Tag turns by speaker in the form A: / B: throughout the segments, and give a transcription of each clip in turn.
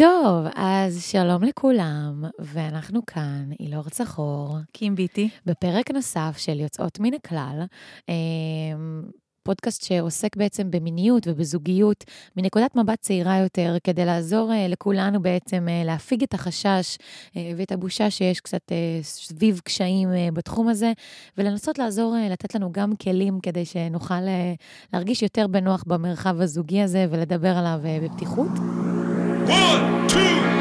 A: טוב, אז שלום לכולם, ואנחנו כאן, אילור צחור,
B: קים ביטי.
A: בפרק נוסף של יוצאות מן הכלל, אמ, פודקאסט שעוסק בעצם במיניות ובזוגיות מנקודת מבט צעירה יותר, כדי לעזור אה, לכולנו בעצם אה, להפיג את החשש אה, ואת הבושה שיש קצת סביב קשיים בתחום הזה, ולנסות לעזור, לתת לנו גם כלים כדי שנוכל להרגיש יותר בנוח במרחב הזוגי הזה ולדבר עליו בפתיחות. One, two,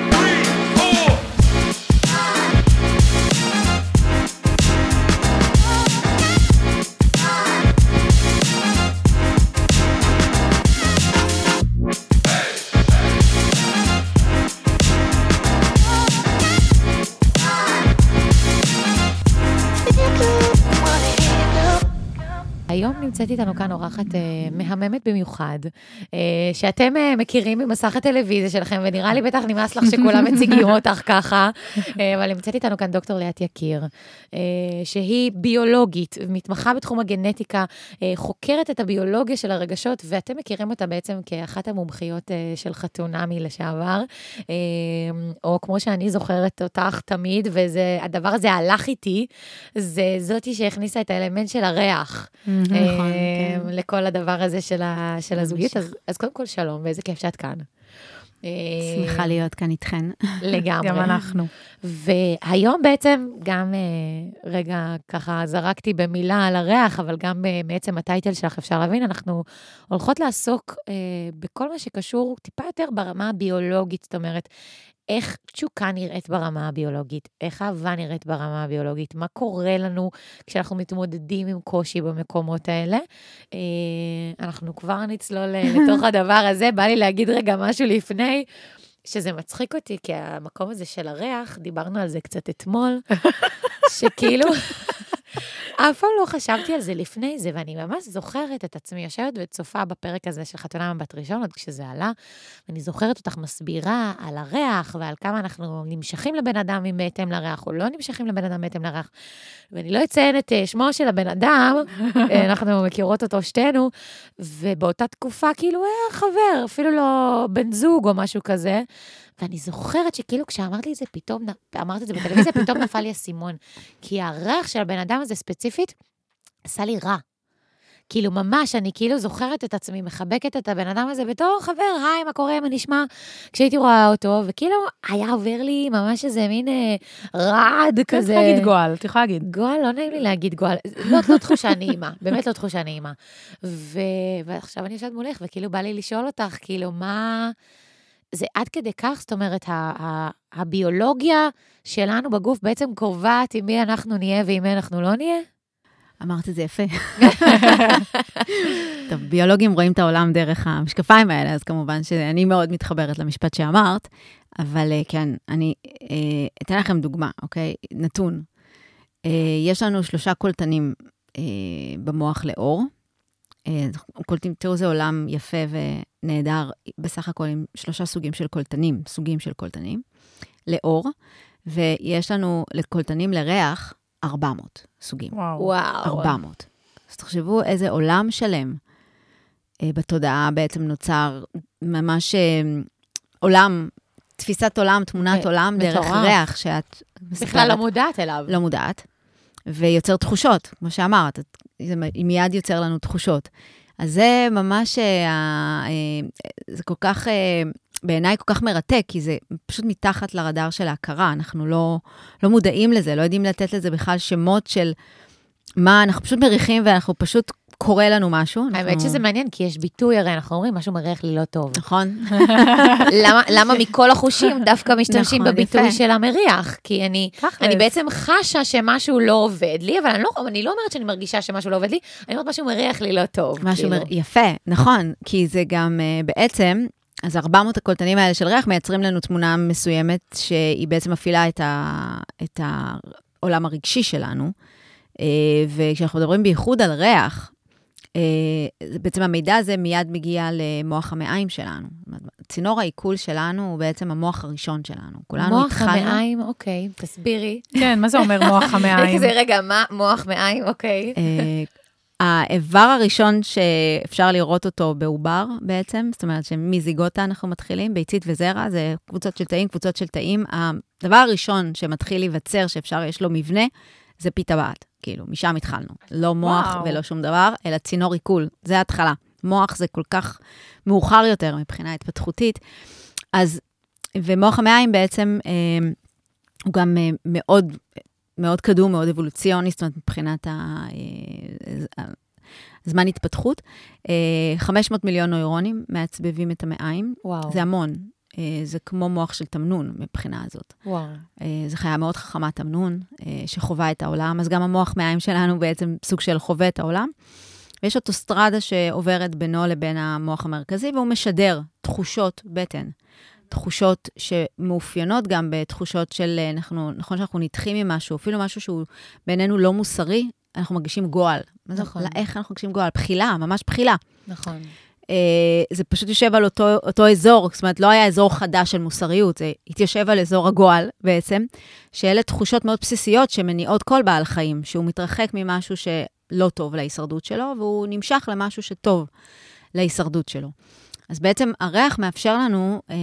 A: נמצאת איתנו כאן אורחת אה, מהממת במיוחד, אה, שאתם אה, מכירים ממסך הטלוויזיה שלכם, ונראה לי בטח נמאס לך שכולם מציגים אותך ככה, אה, אבל נמצאת איתנו כאן דוקטור ליאת יקיר, אה, שהיא ביולוגית, מתמחה בתחום הגנטיקה, אה, חוקרת את הביולוגיה של הרגשות, ואתם מכירים אותה בעצם כאחת המומחיות אה, של חתונמי לשעבר, אה, או כמו שאני זוכרת אותך תמיד, והדבר הזה הלך איתי, זה זאתי שהכניסה את האלמנט של הריח. נכון, כן. לכל הדבר הזה של, ה, של הזוגיות. אז, אז קודם כל, שלום, ואיזה כיף שאת כאן.
B: שמחה להיות כאן איתכן.
A: לגמרי.
B: גם אנחנו.
A: והיום בעצם, גם אה, רגע ככה זרקתי במילה על הריח, אבל גם אה, מעצם הטייטל שלך אפשר להבין, אנחנו הולכות לעסוק אה, בכל מה שקשור טיפה יותר ברמה הביולוגית, זאת אומרת, איך תשוקה נראית ברמה הביולוגית, איך אהבה נראית ברמה הביולוגית, מה קורה לנו כשאנחנו מתמודדים עם קושי במקומות האלה. אה, אנחנו כבר נצלול אה, לתוך הדבר הזה, בא לי להגיד רגע משהו לפני. שזה מצחיק אותי, כי המקום הזה של הריח, דיברנו על זה קצת אתמול, שכאילו, אף פעם לא חשבתי על זה לפני זה, ואני ממש זוכרת את עצמי יושבת וצופה בפרק הזה של חתונה מבט ראשון, עוד כשזה עלה, ואני זוכרת אותך מסבירה על הריח ועל כמה אנחנו נמשכים לבן אדם בהתאם לריח, או לא נמשכים לבן אדם בהתאם לריח. ואני לא אציין את אה, שמו של הבן אדם, אה, אנחנו מכירות אותו שתינו, ובאותה תקופה כאילו היה חבר, אפילו לא בן זוג או משהו כזה. ואני זוכרת שכאילו כשאמרת לי את זה, פתאום, אמרת את זה בטלוויזיה, פתאום נפל לי אסימון. כי הריח של הבן אדם הזה ספציפית, עשה לי רע. כאילו, ממש, אני כאילו זוכרת את עצמי, מחבקת את הבן אדם הזה בתור חבר, היי, מה קורה, מה נשמע? כשהייתי רואה אותו, וכאילו, היה עובר לי ממש איזה מין אה, רעד כזה.
B: את יכולה להגיד גועל, את יכולה להגיד.
A: גועל, לא נעים לי להגיד גועל. לא, לא תחושה נעימה, באמת לא תחושה נעימה. ו... ועכשיו אני יושבת מולך, וכאילו בא לי לשאול אותך, כאילו, מה... זה עד כדי כך, זאת אומרת, הביולוגיה שלנו בגוף בעצם קובעת עם מי אנחנו נהיה ועם מי אנחנו לא נהיה?
B: אמרת את זה יפה. טוב, ביולוגים רואים את העולם דרך המשקפיים האלה, אז כמובן שאני מאוד מתחברת למשפט שאמרת, אבל אה, כן, אני אה, אתן לכם דוגמה, אוקיי? נתון. אה, יש לנו שלושה קולטנים במוח לאור. קולטים, תראו, זה עולם יפה ונהדר, בסך הכל עם שלושה סוגים של קולטנים, סוגים של קולטנים, לאור, ויש לנו לקולטנים לריח 400 סוגים.
A: וואו. וואו.
B: 400. אז תחשבו איזה עולם שלם אה, בתודעה בעצם נוצר, ממש אה, עולם, תפיסת עולם, תמונת עולם, דרך ריח שאת.
A: בכלל לא מודעת אליו.
B: לא מודעת. ויוצר תחושות, כמו שאמרת, זה מיד יוצר לנו תחושות. אז זה ממש, אה, אה, זה כל כך, אה, בעיניי כל כך מרתק, כי זה פשוט מתחת לרדאר של ההכרה, אנחנו לא, לא מודעים לזה, לא יודעים לתת לזה בכלל שמות של מה, אנחנו פשוט מריחים ואנחנו פשוט קורה לנו משהו.
A: האמת אנחנו... שזה מעניין, כי יש ביטוי, הרי אנחנו אומרים, משהו מריח לי לא טוב.
B: נכון.
A: למה, למה מכל החושים דווקא משתמשים נכון, בביטוי יפה. של המריח? כי אני, אני בעצם חשה שמשהו לא עובד לי, אבל אני לא, אני לא אומרת שאני מרגישה שמשהו לא עובד לי, אני אומרת משהו מריח לי לא טוב.
B: משהו כאילו. מר... יפה, נכון, כי זה גם uh, בעצם, אז 400 הקולטנים האלה של ריח מייצרים לנו תמונה מסוימת, שהיא בעצם מפעילה את, ה, את העולם הרגשי שלנו. Uh, וכשאנחנו מדברים בייחוד על ריח, אה, בעצם המידע הזה מיד מגיע למוח המעיים שלנו. צינור העיכול שלנו הוא בעצם המוח הראשון שלנו.
A: כולנו התחלנו... מוח המעיים, אוקיי, תסבירי.
B: כן, מה זה אומר מוח המעיים?
A: כזה, רגע, מה מוח מעיים, אוקיי. אה,
B: האיבר הראשון שאפשר לראות אותו בעובר בעצם, זאת אומרת שמזיגוטה אנחנו מתחילים, ביצית וזרע, זה קבוצות של תאים, קבוצות של תאים. הדבר הראשון שמתחיל להיווצר, שאפשר, יש לו מבנה, זה פי טבעת. כאילו, משם התחלנו. לא מוח וואו. ולא שום דבר, אלא צינור עיכול, זה ההתחלה. מוח זה כל כך מאוחר יותר מבחינה התפתחותית. אז, ומוח המעיים בעצם, אה, הוא גם אה, מאוד מאוד קדום, מאוד אבולוציוני, זאת אומרת, מבחינת הזמן אה, התפתחות. 500 אה, מיליון נוירונים מעצבבים את המעיים. וואו. זה המון. אה, זה כמו מוח של תמנון מבחינה הזאת.
A: וואו.
B: זו חיה מאוד חכמה, תמנון, שחווה את העולם, אז גם המוח מעיים שלנו בעצם סוג של חווה את העולם. ויש אוטוסטרדה שעוברת בינו לבין המוח המרכזי, והוא משדר תחושות בטן. תחושות שמאופיינות גם בתחושות של, אה, אנחנו, נכון שאנחנו נדחים ממשהו, אפילו משהו שהוא בעינינו לא מוסרי, אנחנו מרגישים גועל. נכון. איך אנחנו מרגישים גועל? בחילה, ממש בחילה.
A: נכון.
B: Uh, זה פשוט יושב על אותו, אותו אזור, זאת אומרת, לא היה אזור חדש של מוסריות, זה התיישב על אזור הגועל בעצם, שאלה תחושות מאוד בסיסיות שמניעות כל בעל חיים, שהוא מתרחק ממשהו שלא טוב להישרדות שלו, והוא נמשך למשהו שטוב להישרדות שלו. אז בעצם הריח מאפשר לנו... אה,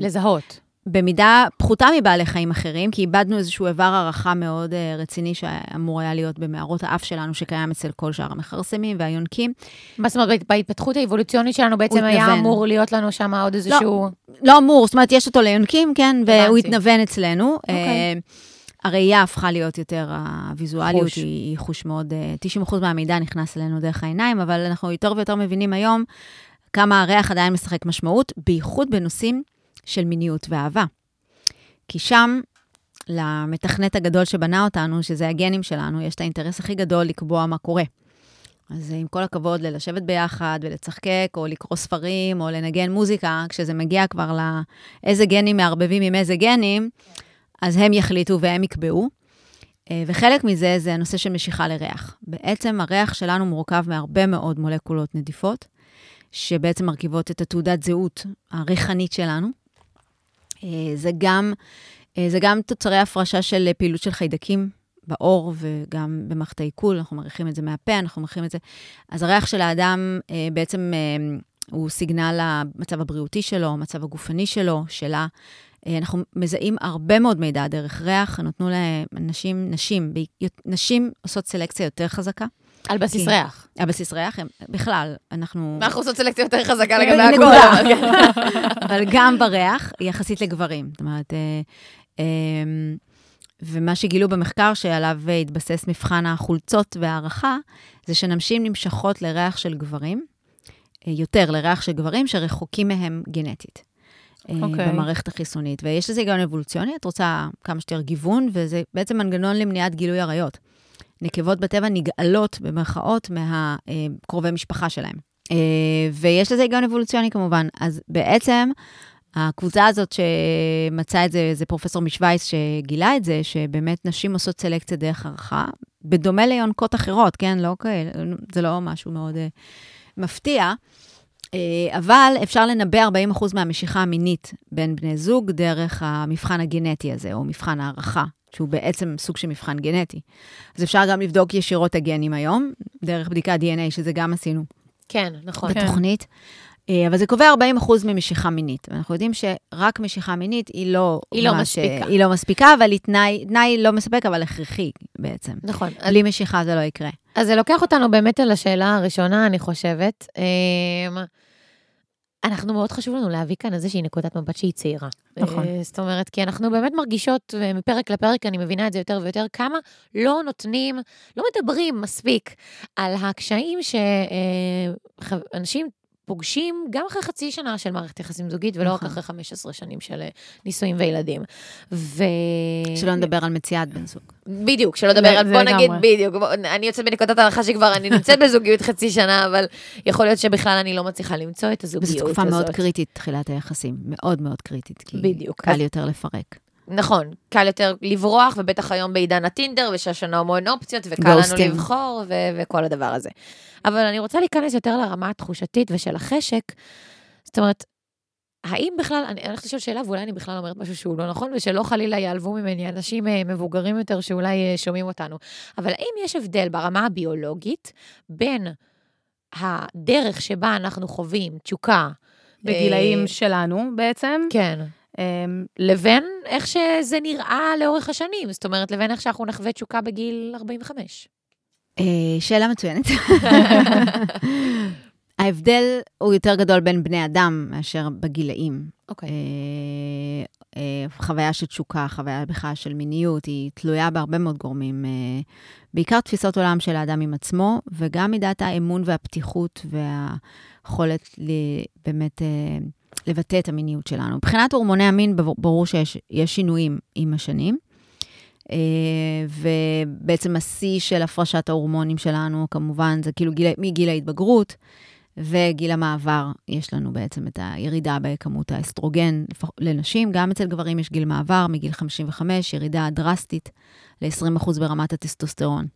A: לזהות.
B: במידה פחותה מבעלי חיים אחרים, כי איבדנו איזשהו איבר הערכה מאוד uh, רציני שאמור היה להיות במערות האף שלנו, שקיים אצל כל שאר המכרסמים והיונקים.
A: מה זאת אומרת, בהתפתחות האבולוציונית שלנו בעצם היה התנוון. אמור להיות לנו שם עוד איזשהו...
B: לא, לא אמור, זאת אומרת, יש אותו ליונקים, כן, והוא התנוון אצלנו. Okay. אוקיי. Uh, הראייה הפכה להיות יותר, הוויזואליות חוש. היא, חוש מאוד, uh, 90% מהמידע נכנס אלינו דרך העיניים, אבל אנחנו יותר ויותר מבינים היום כמה הריח עדיין משחק משמעות, בייחוד בנושאים של מיניות ואהבה. כי שם, למתכנת הגדול שבנה אותנו, שזה הגנים שלנו, יש את האינטרס הכי גדול לקבוע מה קורה. אז עם כל הכבוד ללשבת ביחד ולצחקק, או לקרוא ספרים, או לנגן מוזיקה, כשזה מגיע כבר לאיזה גנים מערבבים עם איזה גנים, אז הם יחליטו והם יקבעו. אה, וחלק מזה זה הנושא של משיכה לריח. בעצם הריח שלנו מורכב מהרבה מאוד מולקולות נדיפות, שבעצם מרכיבות את התעודת זהות הריחנית שלנו. אה, זה גם, אה, זה גם תוצרי הפרשה של פעילות של חיידקים בעור וגם במערכת העיכול, אנחנו מריחים את זה מהפה, אנחנו מריחים את זה. אז הריח של האדם אה, בעצם הוא סיגנל למצב הבריאותי שלו, המצב הגופני שלו, שלה. אנחנו מזהים הרבה מאוד מידע דרך ריח, נתנו לאנשים, נשים, נשים עושות סלקציה יותר חזקה.
A: על בסיס ריח.
B: על בסיס ריח, בכלל, אנחנו...
A: אנחנו עושות סלקציה יותר חזקה לגבי הכל.
B: אבל גם בריח, יחסית לגברים. זאת אומרת, אה, אמ, ומה שגילו במחקר שעליו התבסס מבחן החולצות והערכה, זה שנשים נמשכות לריח של גברים, אה, יותר לריח של גברים שרחוקים מהם גנטית. Okay. אה, אוקיי. במערכת החיסונית. ויש לזה היגיון אבולוציוני, את רוצה כמה שיותר גיוון, וזה בעצם מנגנון למניעת גילוי עריות. נקבות בטבע נגאלות, במרכאות, מהקרובי משפחה שלהם. אה, ויש לזה היגיון אבולוציוני כמובן. אז בעצם, הקבוצה הזאת שמצאה את זה, זה פרופסור משוויץ שגילה את זה, שבאמת נשים עושות סלקציה דרך הערכה, בדומה ליונקות אחרות, כן? לא כאלה, זה לא משהו מאוד uh, מפתיע, אבל אפשר לנבא 40% מהמשיכה המינית בין בני זוג דרך המבחן הגנטי הזה, או מבחן הערכה שהוא בעצם סוג של מבחן גנטי. אז אפשר גם לבדוק ישירות הגנים היום, דרך בדיקת DNA, שזה גם עשינו.
A: כן, נכון.
B: בתוכנית. כן. אבל זה קובע 40 אחוז ממשיכה מינית. ואנחנו יודעים שרק משיכה מינית היא לא...
A: היא לא מספיקה.
B: היא לא מספיקה, אבל היא תנאי, תנאי לא מספק, אבל הכרחי בעצם.
A: נכון.
B: בלי אז... משיכה זה לא יקרה.
A: אז זה לוקח אותנו באמת על השאלה הראשונה, אני חושבת. אנחנו מאוד חשוב לנו להביא כאן איזושהי נקודת מבט שהיא צעירה.
B: נכון.
A: אה, זאת אומרת, כי אנחנו באמת מרגישות, ומפרק לפרק אני מבינה את זה יותר ויותר, כמה לא נותנים, לא מדברים מספיק על הקשיים שאנשים פוגשים גם אחרי חצי שנה של מערכת יחסים זוגית, ולא נכון. רק אחרי 15 שנים של אה, נישואים וילדים. ו...
B: שלא נדבר על מציאת בן זוג.
A: בדיוק, שלא נדבר על, בוא נגיד, בדיוק, בוא, אני יוצאת בנקודת ההנחה שכבר אני נמצאת בזוגיות חצי שנה, אבל יכול להיות שבכלל אני לא מצליחה למצוא את הזוגיות הזאת.
B: זו תקופה מאוד קריטית, תחילת היחסים, מאוד מאוד קריטית, כי
A: בדיוק.
B: קל אז... יותר לפרק.
A: נכון, קל יותר לברוח, ובטח היום בעידן הטינדר, ושהשנה המון אופציות, וקל לנו לבחור, ו- וכל הדבר הזה. אבל אני רוצה להיכנס יותר לרמה התחושתית ושל החשק. זאת אומרת, האם בכלל, אני הולכת לשאול שאלה, ואולי אני בכלל אומרת משהו שהוא לא נכון, ושלא חלילה ייעלבו ממני אנשים אה, מבוגרים יותר שאולי אה, שומעים אותנו. אבל האם יש הבדל ברמה הביולוגית בין הדרך שבה אנחנו חווים תשוקה,
C: בגילאים
A: אה,
C: שלנו בעצם.
A: כן, לבין איך שזה נראה לאורך השנים, זאת אומרת, לבין איך שאנחנו נחווה תשוקה בגיל 45.
B: אה, שאלה מצוינת. ההבדל הוא יותר גדול בין בני אדם מאשר בגילאים.
A: אוקיי.
B: אה, אה, חוויה של תשוקה, חוויה בכלל של מיניות, היא תלויה בהרבה מאוד גורמים. אה, בעיקר תפיסות עולם של האדם עם עצמו, וגם מידת האמון והפתיחות והיכולת באמת אה, לבטא את המיניות שלנו. מבחינת הורמוני המין, ברור- שיש יש שינויים עם השנים. אה, ובעצם השיא של הפרשת ההורמונים שלנו, כמובן, זה כאילו גיל, מגיל ההתבגרות וגיל המעבר, יש לנו בעצם את הירידה בכמות האסטרוגן לנשים. גם אצל גברים יש גיל מעבר, מגיל 55, ירידה דרסטית ל-20% ברמת הטסטוסטרון.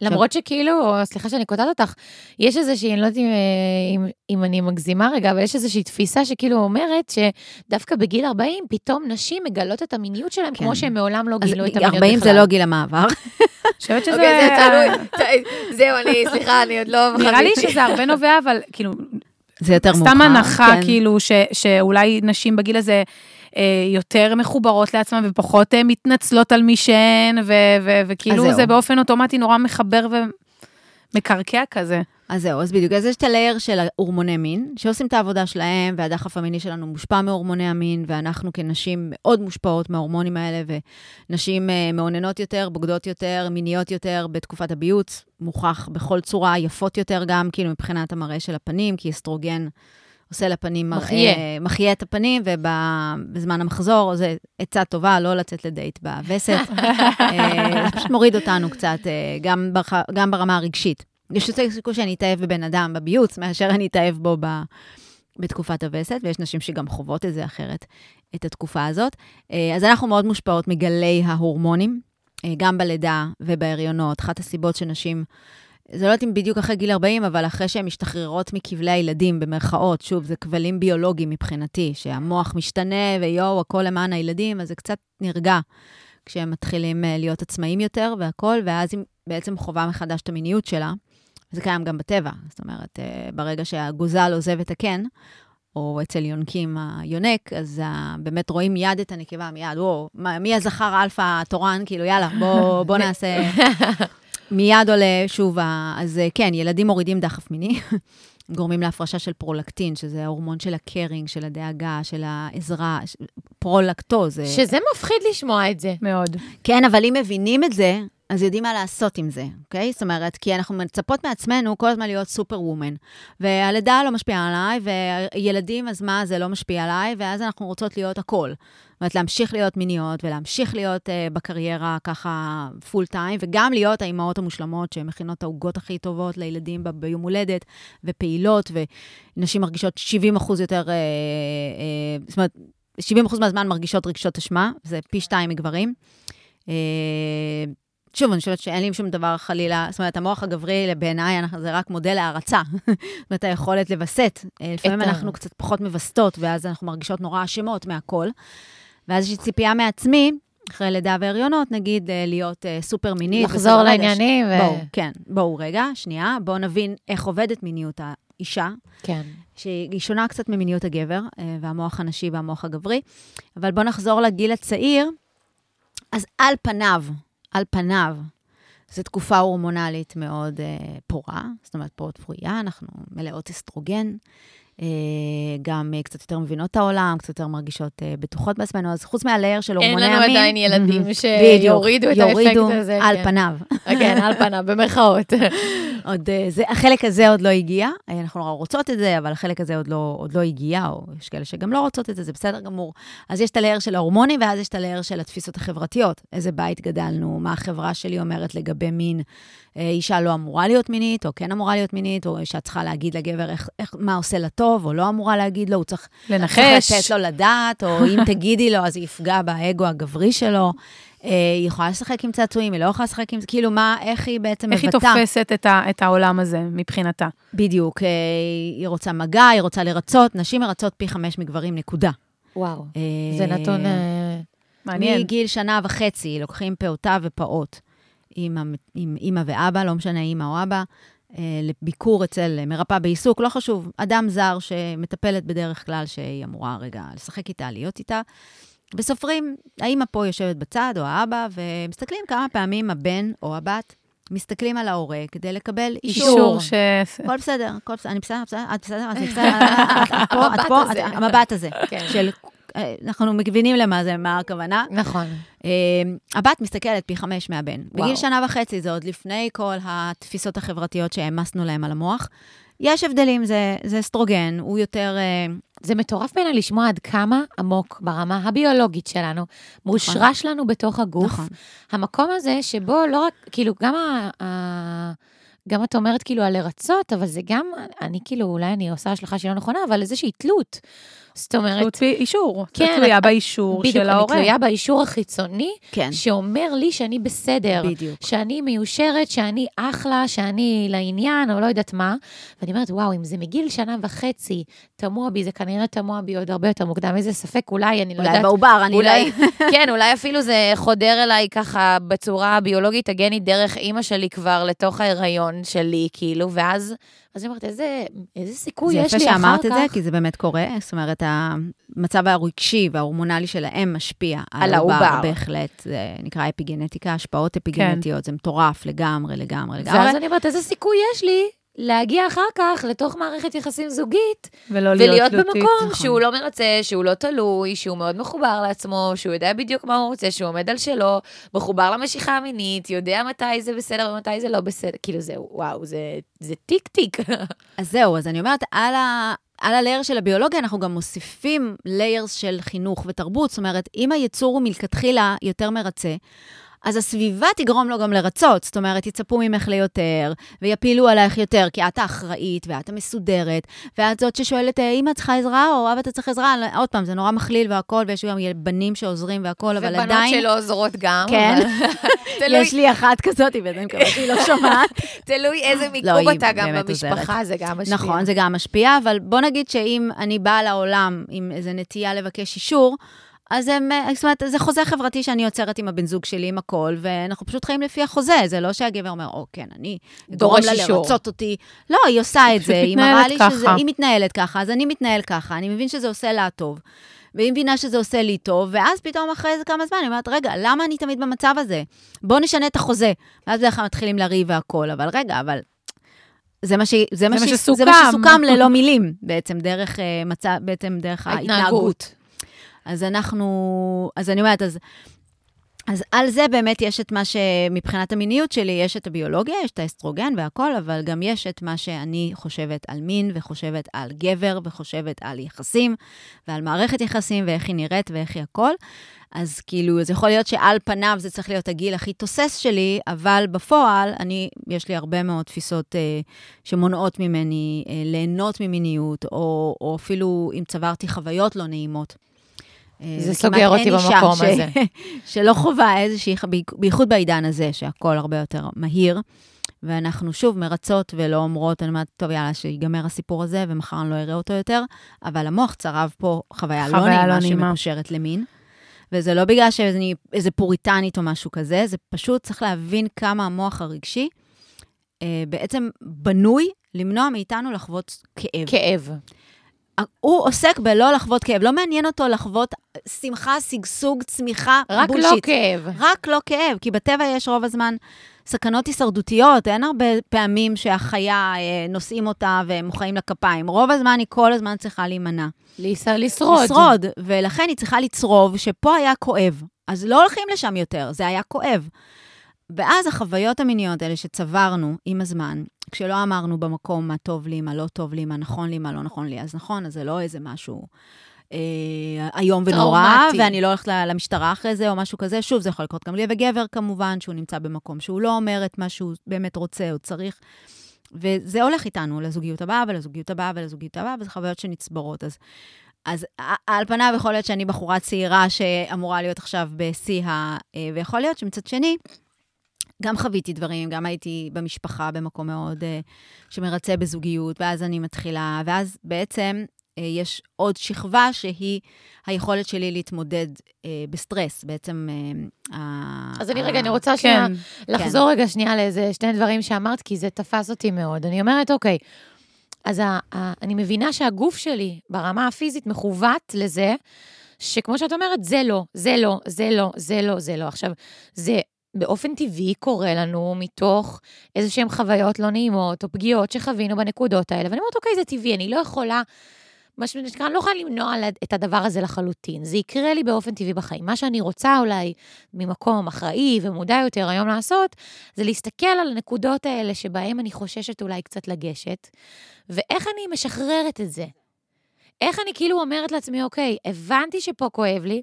A: למרות שכאילו, סליחה שאני קוטעת אותך, יש איזושהי, אני לא יודעת אם, אה, אם, אם אני מגזימה רגע, אבל יש איזושהי תפיסה שכאילו אומרת שדווקא בגיל 40, פתאום נשים מגלות את המיניות שלהם
B: כן.
A: כמו שהם מעולם לא גילו את המיניות בכלל.
B: 40 זה לא גיל המעבר.
C: אני חושבת שזה...
A: אוקיי, זה תלוי. זהו, אני, סליחה, אני עוד לא...
C: נראה לי. שזה הרבה נובע, אבל כאילו,
B: זה יותר מאוחר.
C: סתם הנחה,
B: כן.
C: כאילו, ש, שאולי נשים בגיל הזה יותר מחוברות לעצמן ופחות אה, מתנצלות על מי שהן, וכאילו. זה באופן אוטומטי נורא מחבר ומקרקע כזה.
B: אז זהו, אז בדיוק. אז יש את הלייר של ההורמוני מין, שעושים את העבודה שלהם, והדחף המיני שלנו מושפע מהורמוני המין, ואנחנו כנשים מאוד מושפעות מההורמונים האלה, ונשים אה, מאוננות יותר, בוגדות יותר, מיניות יותר בתקופת הביוץ, מוכח בכל צורה, יפות יותר גם, כאילו מבחינת המראה של הפנים, כי אסטרוגן עושה לפנים מראה,
A: מחיה.
B: מחיה את הפנים, ובזמן המחזור, זו עצה טובה, לא לצאת לדייט בווסת. אה, זה פשוט מוריד אותנו קצת, אה, גם, ברח, גם ברמה הרגשית. יש יותר סיכוי שאני אתאהב בבן אדם בביוץ, מאשר אני אתאהב בו ב, בתקופת הווסת, ויש נשים שגם חוות את זה אחרת, את התקופה הזאת. אה, אז אנחנו מאוד מושפעות מגלי ההורמונים, גם בלידה ובהריונות. אחת הסיבות שנשים, זה לא יודעת אם בדיוק אחרי גיל 40, אבל אחרי שהן משתחררות מכבלי הילדים, במרכאות, שוב, זה כבלים ביולוגיים מבחינתי, שהמוח משתנה ויואו, הכל למען הילדים, אז זה קצת נרגע כשהם מתחילים אה, להיות עצמאים יותר והכול, ואז היא בעצם חווה מחדש את המיניות שלה. זה קיים גם בטבע, זאת אומרת, אה, ברגע שהגוזל עוזב את הקן, או אצל יונקים היונק, אז אה, באמת רואים מיד את הנקבה, מיד, וואו, מי הזכר האלפא התורן? כאילו, יאללה, בוא, בוא נעשה... מיד עולה שוב, אז אה, כן, ילדים מורידים דחף מיני, גורמים להפרשה של פרולקטין, שזה ההורמון של ה caring, של הדאגה, של העזרה, פרולקטוז. אה,
A: שזה מפחיד לשמוע את זה.
C: מאוד.
B: כן, אבל אם מבינים את זה, אז יודעים מה לעשות עם זה, אוקיי? זאת אומרת, כי אנחנו מצפות מעצמנו כל הזמן להיות superwoman. והלידה לא משפיעה עליי, וילדים, אז מה, זה לא משפיע עליי, ואז אנחנו רוצות להיות הכל. זאת אומרת, להמשיך להיות מיניות, ולהמשיך להיות uh, בקריירה ככה פול טיים, וגם להיות האימהות המושלמות שמכינות את העוגות הכי טובות לילדים ב- ביום הולדת, ופעילות, ונשים מרגישות 70 אחוז יותר, uh, uh, זאת אומרת, 70 אחוז מהזמן מרגישות רגשות אשמה, זה פי שתיים מגברים. אה, שוב, אני חושבת שאין לי שום דבר חלילה, זאת אומרת, המוח הגברי, בעיניי, זה רק מודל הערצה. זאת אומרת, היכולת לווסת. אה, לפעמים אנחנו קצת פחות מווסתות, ואז אנחנו מרגישות נורא אשמות מהכל. ואז יש לי ציפייה מעצמי, אחרי לידה והריונות, נגיד, אה, להיות אה, סופר מינית.
A: לחזור לעניינים. ו-
B: בואו, כן, בואו רגע, שנייה, בואו נבין איך עובדת מיניות האישה,
A: כן.
B: שהיא שונה קצת ממיניות הגבר, והמוח הנשי והמוח הגברי. אבל בואו נחזור לגיל הצעיר. אז על פניו, על פניו, זו תקופה הורמונלית מאוד אה, פורה, זאת אומרת, פורות פרויה, אנחנו מלאות אסטרוגן, אה, גם אה, קצת יותר מבינות את העולם, קצת יותר מרגישות אה, בטוחות בעצמנו, אז חוץ מהלייר של
A: אין
B: הורמוני המין...
A: לנו עדיין ילדים שיורידו את האפקט הזה.
B: על
A: כן.
B: פניו.
A: כן, על פניו, במרכאות.
B: עוד, אה, זה, החלק הזה עוד לא הגיע, אה, אנחנו נורא רוצות את זה, אבל החלק הזה עוד לא, עוד לא הגיע, או יש כאלה שגם לא רוצות את זה, זה בסדר גמור. אז יש את הלייר של ההורמונים, ואז יש את הלייר של התפיסות החברתיות. איזה בית גדלנו, מה החברה שלי אומרת לגבי מין. אה, אישה לא אמורה להיות מינית, או כן אמורה להיות מינית, או אישה צריכה להגיד לגבר איך, איך, מה עושה לה טוב, או לא אמורה להגיד לו, הוא צריך
C: לנחש.
B: צריך לתת לו לדעת, או אם תגידי לו, אז יפגע באגו הגברי שלו. אה, היא יכולה לשחק עם צעצועים, היא לא יכולה לשחק עם כאילו, מה, איך היא בעצם
C: איך היא
B: מבטאה.
C: תופסת את, ה, את העולם הזה מבחינתה?
B: בדיוק, אה, היא רוצה מגע, היא רוצה לרצות, נשים מרצות פי חמש מגברים, נקודה.
A: וואו,
B: אה,
A: זה נתון... אה,
C: מעניין.
B: מגיל שנה וחצי לוקחים פעוטה ופעוט עם אימא ואבא, לא משנה אימא או אבא, לביקור אצל מרפאה בעיסוק, לא חשוב, אדם זר שמטפלת בדרך כלל שהיא אמורה רגע לשחק איתה, להיות איתה. וסופרים, האימא פה יושבת בצד, או האבא, ומסתכלים כמה פעמים הבן או הבת מסתכלים על ההורה כדי לקבל אישור.
C: אישור ש...
B: הכל בסדר, הכל בסדר, אני בסדר, בסדר, את בסדר, אני בסדר, את את פה, את פה,
A: המבט הזה.
B: את-
A: כן.
B: של, אה, אנחנו מבינים למה זה, מה הכוונה.
A: נכון.
B: אה, הבת מסתכלת פי חמש מהבן.
A: וואו.
B: בגיל שנה וחצי, זה עוד לפני כל התפיסות החברתיות שהעמסנו להם על המוח. יש הבדלים, זה, זה אסטרוגן, הוא יותר... אה,
A: זה מטורף בעיניי לשמוע עד כמה עמוק ברמה הביולוגית שלנו, מושרש לנו בתוך הגוף.
B: נכון.
A: המקום הזה שבו לא רק, כאילו, גם ה... ה... גם את אומרת כאילו על לרצות, אבל זה גם, אני כאילו, אולי אני עושה השלכה שהיא לא נכונה, אבל איזושהי תלות. זאת אומרת,
C: תלות ב- אישור.
A: כן.
C: תלויה באישור
A: בדיוק,
C: של
A: אני
C: ההורה.
A: תלויה באישור החיצוני,
B: כן,
A: שאומר לי שאני בסדר.
B: בדיוק.
A: שאני מיושרת, שאני אחלה, שאני לעניין, או לא יודעת מה. ואני אומרת, וואו, אם זה מגיל שנה וחצי, תמוה בי, זה כנראה תמוה בי עוד הרבה יותר מוקדם. איזה ספק, אולי, אני לא
B: אולי
A: יודעת.
B: בעובר, אני
A: אולי,
B: לא...
A: כן, אולי אפילו זה חודר אליי ככה בצורה הביולוגית הגנית דרך אימא שלי כבר לתוך ההיריון שלי, כאילו, ואז, אז אני אומרת, איזה, איזה סיכוי
B: זה
A: יש
B: יפה
A: לי אחר כך.
B: שאמרת את זה, כי זה באמת קורה. זאת אומרת, המצב הרגשי וההורמונלי שלהם משפיע
A: על
B: על העובר,
A: העובר.
B: בהחלט. זה נקרא אפיגנטיקה, השפעות אפיגנטיות, זה מטורף לגמרי, לגמרי, לגמרי.
A: ואז אני אומרת, איזה סיכוי יש לי להגיע אחר כך לתוך מערכת יחסים זוגית,
C: ולא להיות
A: ולהיות
C: תלותית.
A: במקום
B: נכון.
A: שהוא לא מרצה, שהוא לא תלוי, שהוא מאוד מחובר לעצמו, שהוא יודע בדיוק מה הוא רוצה, שהוא עומד על שלו, מחובר למשיכה המינית, יודע מתי זה בסדר ומתי זה לא בסדר. כאילו זה, וואו, זה, זה טיק טיק.
B: אז זהו, אז אני אומרת, על, ה, על ה layer של הביולוגיה אנחנו גם מוסיפים layers של חינוך ותרבות. זאת אומרת, אם היצור הוא מלכתחילה יותר מרצה, אז הסביבה תגרום לו גם לרצות. זאת אומרת, יצפו ממך ליותר, ויפילו עלייך יותר, כי את האחראית, ואת המסודרת, ואת זאת ששואלת, "אה, אמא צריכה עזרה, או אבא אתה צריך עזרה? עוד פעם, זה נורא מכליל והכול, ויש גם בנים שעוזרים והכול, אבל
A: ובנות
B: עדיין...
A: שלא עוזרות גם.
B: כן.
A: אבל-
B: יש לי אחת כזאת, ואני מקווה שהיא לא שומעת.
A: תלוי איזה
B: לא,
A: מיקום
B: היא
A: אתה גם במשפחה, זה גם משפיע.
B: נכון, זה גם משפיע, אבל בוא נגיד שאם אני באה לעולם עם איזו נטייה לבקש אישור, אז הם, זאת אומרת, זה חוזה חברתי שאני יוצרת עם הבן זוג שלי, עם הכל, ואנחנו פשוט חיים לפי החוזה. זה לא שהגבר אומר, או, כן, אני גורם לה
A: אישור."
B: לרצות אותי. לא, היא עושה את זה, היא מראה לי
C: מתנהלת
B: שזה,
C: ככה.
B: היא מתנהלת ככה, אז אני מתנהל ככה, אני מבין שזה עושה לה טוב. והיא מבינה שזה עושה לי טוב, ואז פתאום אחרי איזה כמה זמן, אני אומרת, רגע, למה אני תמיד במצב הזה? בואו נשנה את החוזה. ואז בדרך כלל מתחילים לריב והכול, אבל רגע, אבל זה מה, ש... זה מה,
C: מה
B: ש...
C: שסוכם.
B: זה מה שסוכם ללא מילים, בעצם, דרך, uh, מצא... בעצם דרך ההתנהגות. אז אנחנו, אז אני אומרת, אז, אז על זה באמת יש את מה שמבחינת המיניות שלי, יש את הביולוגיה, יש את האסטרוגן והכל, אבל גם יש את מה שאני חושבת על מין, וחושבת על גבר, וחושבת על יחסים, ועל מערכת יחסים, ואיך היא נראית ואיך היא הכל. אז כאילו, זה יכול להיות שעל פניו זה צריך להיות הגיל הכי תוסס שלי, אבל בפועל, אני, יש לי הרבה מאוד תפיסות אה, שמונעות ממני אה, ליהנות ממיניות, או, או אפילו אם צברתי חוויות לא נעימות. אה,
A: זה סוגר אותי במקום
B: ש-
A: הזה.
B: שלא חווה איזושהי, בייחוד בעידן הזה, שהכל הרבה יותר מהיר. ואנחנו שוב מרצות ולא אומרות, אני אומרת, טוב, יאללה, שיגמר הסיפור הזה, ומחר אני לא אראה אותו יותר, אבל המוח צרב פה חוויה, לא
C: חוויה
B: נעימה
C: לא נעימה.
B: שמקושרת למין. וזה לא בגלל שאני איזה פוריטנית או משהו כזה, זה פשוט צריך להבין כמה המוח הרגשי אה, בעצם בנוי למנוע מאיתנו לחוות כאב.
A: כאב.
B: הוא עוסק בלא לחוות כאב, לא מעניין אותו לחוות שמחה, שגשוג, צמיחה,
A: רק לא
B: בולשיט.
A: כאב.
B: רק לא כאב, כי בטבע יש רוב הזמן סכנות הישרדותיות, אין הרבה פעמים שהחיה, אה, נושאים אותה והם מוחאים לה כפיים. רוב הזמן היא כל הזמן צריכה להימנע.
A: לס- לשרוד.
B: לשרוד, ולכן היא צריכה לצרוב שפה היה כואב. אז לא הולכים לשם יותר, זה היה כואב. ואז החוויות המיניות האלה שצברנו עם הזמן, כשלא אמרנו במקום מה טוב לי, מה לא טוב לי, מה נכון לי, מה לא נכון לי, אז נכון, אז זה לא איזה משהו אה, איום ונורא,
A: טראומטי.
B: ואני לא הולכת למשטרה אחרי זה או משהו כזה. שוב, זה יכול לקרות גם לי וגבר כמובן, שהוא נמצא במקום שהוא לא אומר את מה שהוא באמת רוצה או צריך. וזה הולך איתנו לזוגיות הבאה ולזוגיות הבאה ולזוגיות הבאה, וזה חוויות שנצברות. אז אז על פניו יכול להיות שאני בחורה צעירה שאמורה להיות עכשיו בשיא ה... אה, ויכול להיות שמצד שני, גם חוויתי דברים, גם הייתי במשפחה במקום מאוד אה, שמרצה בזוגיות, ואז אני מתחילה, ואז בעצם אה, יש עוד שכבה שהיא היכולת שלי להתמודד אה, בסטרס, בעצם... ה-
A: אז אני
B: ה-
A: רגע, אני רוצה שנייה
C: כן.
A: לחזור רגע שנייה לאיזה שני דברים שאמרת, כי זה תפס אותי מאוד. אני אומרת, אוקיי, אז ה, ה, אני מבינה שהגוף שלי ברמה הפיזית מכוות לזה, שכמו שאת אומרת, זה לא, זה לא, זה לא, זה לא, זה לא. עכשיו, זה באופן טבעי קורה לנו מתוך איזה שהן חוויות לא נעימות, או פגיעות שחווינו בנקודות האלה, ואני אומרת, אוקיי, זה טבעי, אני לא יכולה... מה שנקרא, אני לא יכולה למנוע את הדבר הזה לחלוטין. זה יקרה לי באופן טבעי בחיים. מה שאני רוצה אולי ממקום אחראי ומודע יותר היום לעשות, זה להסתכל על הנקודות האלה שבהן אני חוששת אולי קצת לגשת, ואיך אני משחררת את זה. איך אני כאילו אומרת לעצמי, אוקיי, הבנתי שפה כואב לי,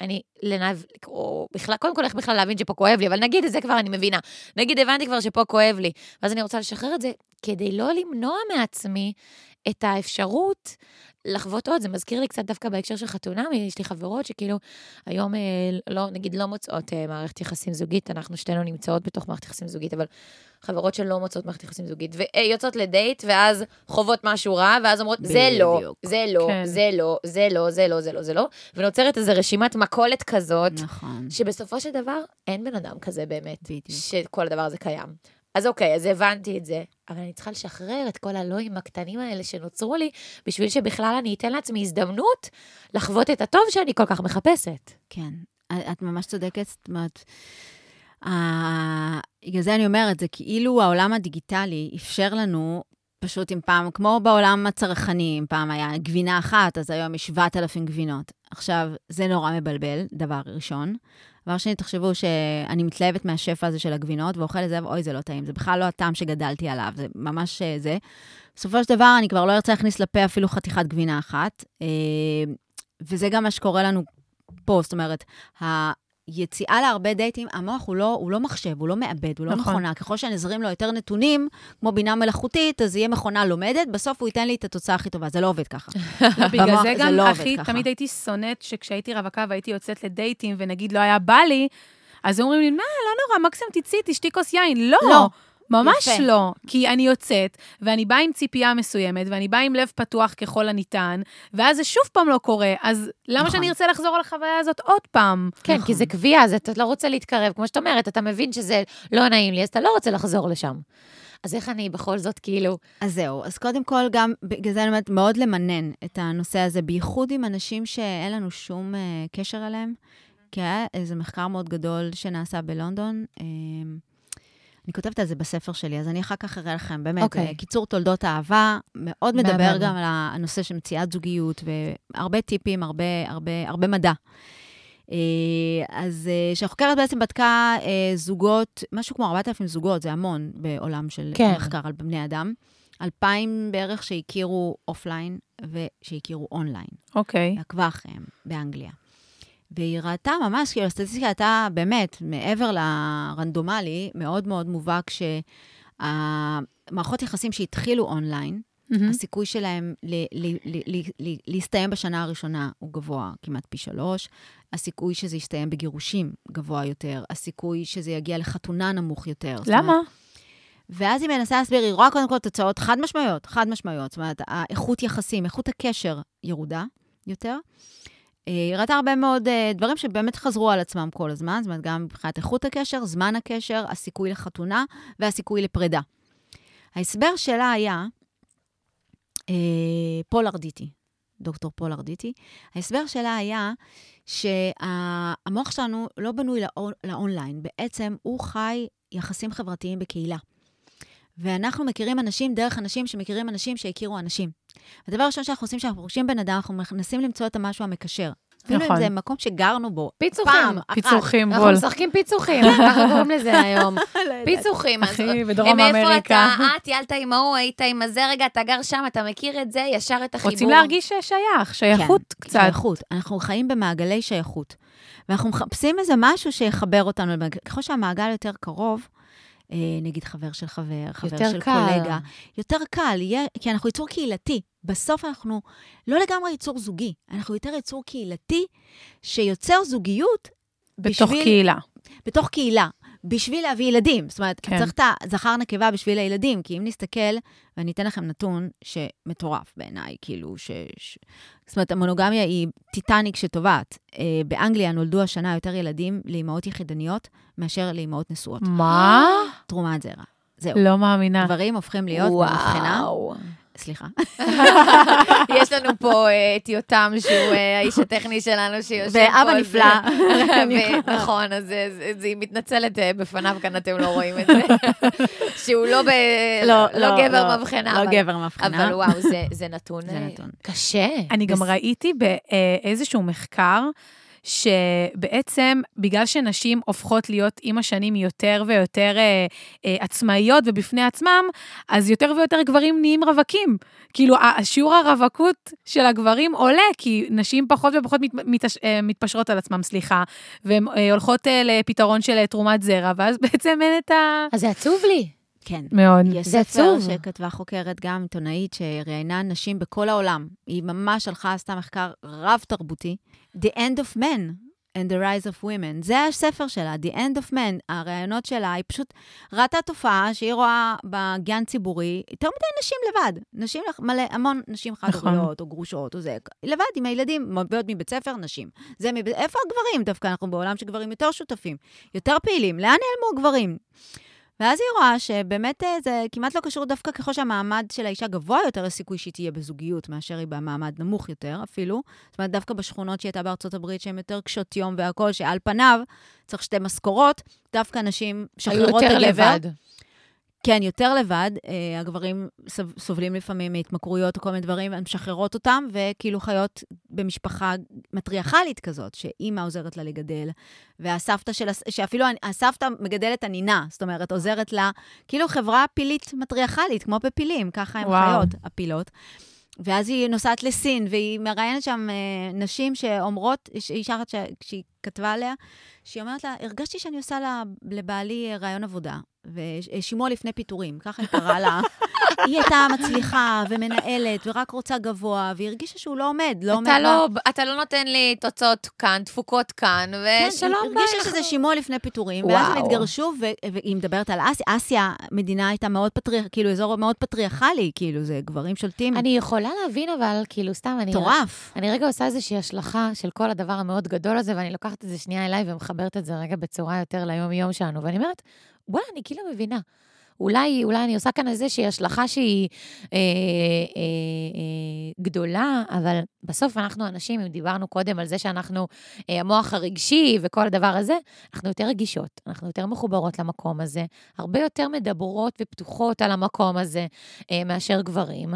A: אני, לנב... או בכלל, קודם כל, איך בכלל להבין שפה כואב לי, אבל נגיד את זה כבר אני מבינה. נגיד, הבנתי כבר שפה כואב לי, ואז אני רוצה לשחרר את זה, כדי לא למנוע מעצמי את האפשרות לחוות עוד. זה מזכיר לי קצת דווקא בהקשר של חתונה, יש לי חברות שכאילו היום, אה, לא, נגיד, לא מוצאות אה, מערכת יחסים זוגית, אנחנו שתינו נמצאות בתוך מערכת יחסים זוגית, אבל חברות שלא מוצאות מערכת יחסים זוגית, ויוצאות לדייט, ואז חוות משהו רע, ואז אומרות, זה לא. זה לא,
C: כן.
A: זה לא, זה לא, זה לא, זה לא, זה לא, ונוצרת איזו רשימת מכולת כזאת,
B: נכון,
A: שבסופו של דבר אין בן אדם כזה באמת,
B: בדיוק.
A: שכל הדבר הזה קיים. אז אוקיי, אז הבנתי את זה, אבל אני צריכה לשחרר את כל הלואים הקטנים האלה שנוצרו לי, בשביל שבכלל אני אתן לעצמי הזדמנות לחוות את הטוב שאני כל כך מחפשת.
B: כן. את ממש צודקת, זאת אומרת, ה- בגלל זה אני אומרת, זה כאילו העולם הדיגיטלי אפשר לנו, פשוט אם פעם, כמו בעולם הצרכני, אם פעם היה גבינה אחת, אז היום יש 7,000 גבינות. עכשיו, זה נורא מבלבל, דבר ראשון. דבר שני, תחשבו שאני מתלהבת מהשפע הזה של הגבינות, ואוכלת את זה, ואוי, זה לא טעים. זה בכלל לא הטעם שגדלתי עליו, זה ממש אה, זה. בסופו של דבר, אני כבר לא ארצה להכניס לפה אפילו חתיכת גבינה אחת. אה, וזה גם מה שקורה לנו פה, זאת אומרת, היציאה להרבה דייטים, המוח הוא לא, הוא לא מחשב, הוא לא מעבד, הוא לא
C: נכון.
B: מכונה. ככל שנזרים לו יותר נתונים, כמו בינה מלאכותית, אז יהיה מכונה לומדת, בסוף הוא ייתן לי את התוצאה הכי טובה. זה לא עובד ככה.
C: בגלל זה גם
B: לא ככה.
C: תמיד הייתי שונאת שכשהייתי רווקה והייתי יוצאת לדייטים, ונגיד לא היה בא לי, אז אומרים לי, מה, לא נורא, מקסימום תצאי, תשתי כוס יין. לא.
B: לא.
C: ממש
B: יפה.
C: לא, כי אני יוצאת, ואני באה עם ציפייה מסוימת, ואני באה עם לב פתוח ככל הניתן, ואז זה שוב פעם לא קורה, אז למה
B: נכון.
C: שאני ארצה לחזור על החוויה הזאת עוד פעם?
A: כן,
B: נכון.
A: כי זה קביעה, אז אתה לא רוצה להתקרב, כמו שאת אומרת, אתה מבין שזה לא נעים לי, אז אתה לא רוצה לחזור לשם. אז איך אני בכל זאת, כאילו,
B: אז זהו, אז קודם כל, גם, בגלל זה אני אומרת, מאוד למנן את הנושא הזה, בייחוד עם אנשים שאין לנו שום uh, קשר אליהם, כי היה איזה מחקר מאוד גדול שנעשה בלונדון. Uh, אני כותבת על זה בספר שלי, אז אני אחר כך אראה לכם, באמת,
A: אוקיי.
B: okay. קיצור תולדות אהבה, מאוד. מדבר גם על הנושא של מציאת זוגיות, והרבה טיפים, הרבה, הרבה, הרבה מדע. אה, אז אה, שהחוקרת בעצם בדקה אה, זוגות, משהו כמו 4,000 זוגות, זה המון בעולם של
A: כן.
B: מחקר על בני אדם. 2,000 בערך שהכירו offline ושהכירו אונליין,
C: אוקיי.
B: עקבה אחריהם באנגליה. והיא ראתה ממש, כאילו, הסטטיסטיקה הייתה באמת, מעבר לרנדומלי, מאוד מאוד מובהק שהמערכות יחסים שהתחילו אונליין,
C: מהמם.
B: הסיכוי שלהם ל- ל- ל- ל- ל- להסתיים בשנה הראשונה הוא גבוה כמעט פי שלוש, הסיכוי שזה יסתיים בגירושים גבוה יותר, הסיכוי שזה יגיע לחתונה נמוך יותר. אומרת,
C: למה?
B: ואז היא מנסה להסביר, היא רואה קודם כל תוצאות חד משמעיות, חד משמעיות. זאת אומרת, האיכות יחסים, איכות הקשר ירודה יותר. אה, היא ראתה הרבה מאוד אה, דברים שבאמת חזרו על עצמם כל הזמן, זאת אומרת, גם מבחינת איכות הקשר, זמן הקשר, הסיכוי לחתונה והסיכוי לפרידה. ההסבר שלה היה, אה, פול ארדיטי, דוקטור פול ארדיטי, ההסבר שלה היה שהמוח שלנו לא בנוי ל on, ל online, בעצם הוא חי יחסים חברתיים בקהילה. ואנחנו מכירים אנשים דרך אנשים שמכירים אנשים שהכירו אנשים. הדבר הראשון שאנחנו עושים כשאנחנו פוגשים בן אדם, אנחנו מנסים למצוא את המשהו המקשר. אפילו
C: נכון.
B: אם זה מקום שגרנו בו.
A: פיצוחים.
B: פעם אחת.
C: פיצוחים,
A: אנחנו
C: בול.
A: משחקים פיצוחים, ככה קוראים לזה היום.
B: לא
A: פיצוחים.
C: אחי, בדרום
A: מאיפה
C: אמריקה.
A: אתה? אה, טיילת עם ההוא, היית עם הזה, רגע, אתה גר שם, אתה מכיר את זה, ישר את החיבור.
C: רוצים להרגיש שייך, שייכות
B: כן,
C: קצת.
B: שייכות. אנחנו חיים במעגלי שייכות. ואנחנו מחפשים איזה משהו שיחבר אותנו. ככל שהמעגל יותר קרוב, אה, נגיד חבר של חבר, חבר של
A: קל.
B: קולגה. יותר קל, יהיה, כי אנחנו יצור קהילתי. בסוף אנחנו לא לגמרי יצור זוגי, אנחנו יותר יצור קהילתי שיוצר זוגיות
C: בתוך
B: בשביל-
C: קהילה.
B: בתוך קהילה, בשביל להביא ילדים. זאת אומרת,
C: כן.
B: צריך את הזכר נקבה בשביל הילדים, כי אם נסתכל, ואני אתן לכם נתון שמטורף בעיניי, כאילו, ש... ש... זאת אומרת, המונוגמיה היא טיטניק שטובעת. אה, באנגליה נולדו השנה יותר ילדים לאימהות יחידניות מאשר לאימהות נשואות.
C: מה?
B: תרומת זרע. זהו.
C: לא מאמינה.
B: גברים הופכים להיות.
A: וואו.
B: סליחה.
A: יש לנו פה אה, את יותם, שהוא אה, האיש הטכני שלנו, שיושב פה.
B: ואבא נפלא.
A: נכון, אז זה- זה- זה- היא מתנצלת אה, בפניו, כאן אתם לא רואים את זה. שהוא לא ב- לא גבר מבחנה.
B: לא גבר מבחנה.
A: אבל וואו, זה- זה נתון
B: זה נתון.
A: קשה.
C: אני גם ראיתי באיזשהו מחקר, שבעצם בגלל שנשים הופכות להיות עם השנים יותר ויותר אה, אה, עצמאיות ובפני עצמם, אז יותר ויותר גברים נהיים רווקים. כאילו, השיעור הרווקות של הגברים עולה, כי נשים פחות ופחות מת, מתש, אה, מתפשרות על עצמם, סליחה, והן אה, הולכות אה, לפתרון של אה, תרומת זרע, ואז בעצם אין את ה...
A: אז זה עצוב לי.
B: כן.
C: מאוד.
B: יש
A: זה
B: ספר
A: עצוב.
B: שכתבה חוקרת, גם עיתונאית, שראיינה נשים בכל העולם. היא ממש הלכה, עשתה מחקר רב-תרבותי. The End of Men and the Rise of Women. זה הספר שלה, The End of Men. הראיונות שלה, היא פשוט ראתה תופעה שהיא רואה בגן ציבורי יותר מדי נשים לבד. נשים, מלא, המון נשים חד-הוריות, או גרושות, או זה. לבד עם הילדים, מביאות מבית ספר, נשים. זה מבית... איפה הגברים? דווקא אנחנו בעולם שגברים יותר שותפים, יותר פעילים. לאן נעלמו הגברים? ואז היא רואה שבאמת אה, זה כמעט לא קשור דווקא ככל שהמעמד של האישה גבוה יותר, יש סיכוי שהיא תהיה בזוגיות מאשר היא במעמד נמוך יותר אפילו. זאת אומרת, דווקא בשכונות שהיא הייתה בארצות הברית, שהן יותר קשות יום והכול, שעל פניו צריך שתי משכורות, דווקא נשים
A: היו
B: משחררות את
A: יותר
B: הגבר. כן, יותר לבד. אה, הגברים סוב- סובלים לפעמים מהתמכרויות או כל מיני דברים, הן משחררות אותם, וכאילו חיות במשפחה מטריארכלית כזאת, שאימא עוזרת לה לגדל, והסבתא של, שאפילו הסבתא מגדלת הנינה, זאת אומרת, עוזרת לה, כאילו חברה פילית מטריארכלית, כמו בפילים, ככה הן. חיות, הפילות. ואז היא נוסעת לסין, והיא מראיינת שם אה, נשים שאומרות, יש אישה אחת שהיא כתבה עליה, שהיא אומרת לה, הרגשתי שאני עושה לה, לבעלי ראיון עבודה, ושימוע לפני פיטורים, ככה היא קראה לה. היא הייתה מצליחה ומנהלת, ורק רוצה גבוה, והיא הרגישה שהוא לא עומד, לא עומד
A: אתה
B: בה.
A: לא, אתה לא נותן לי תוצאות כאן, תפוקות כאן,
B: כן,
A: ושלום
B: היא הרגישה שזה שימוע לפני פיטורים, ואז הם. התגרשו, והיא מדברת על אסיה. אסיה, מדינה הייתה מאוד פטריאר, כאילו, אזור מאוד פטריארכלי, כאילו, זה גברים שולטים.
A: אני יכולה להבין, אבל כאילו, סתם, אני...
B: מטורף.
A: אני רגע עושה איזושהי השלכה של כל הדבר המאוד גדול הזה, ואני לוקחת את זה שנייה אליי ומחברת את זה רגע בצורה יותר ליום-יום שלנו, ואני אומרת, וואלה, אני כאילו מבינה. אולי, אולי אני עושה כאן איזושהי השלכה שהיא אה, אה, אה, גדולה, אבל בסוף אנחנו אנשים, אם דיברנו קודם על זה שאנחנו, אה, המוח הרגשי וכל הדבר הזה, אנחנו יותר רגישות, אנחנו יותר מחוברות למקום הזה, הרבה יותר מדברות ופתוחות על המקום הזה אה, מאשר גברים.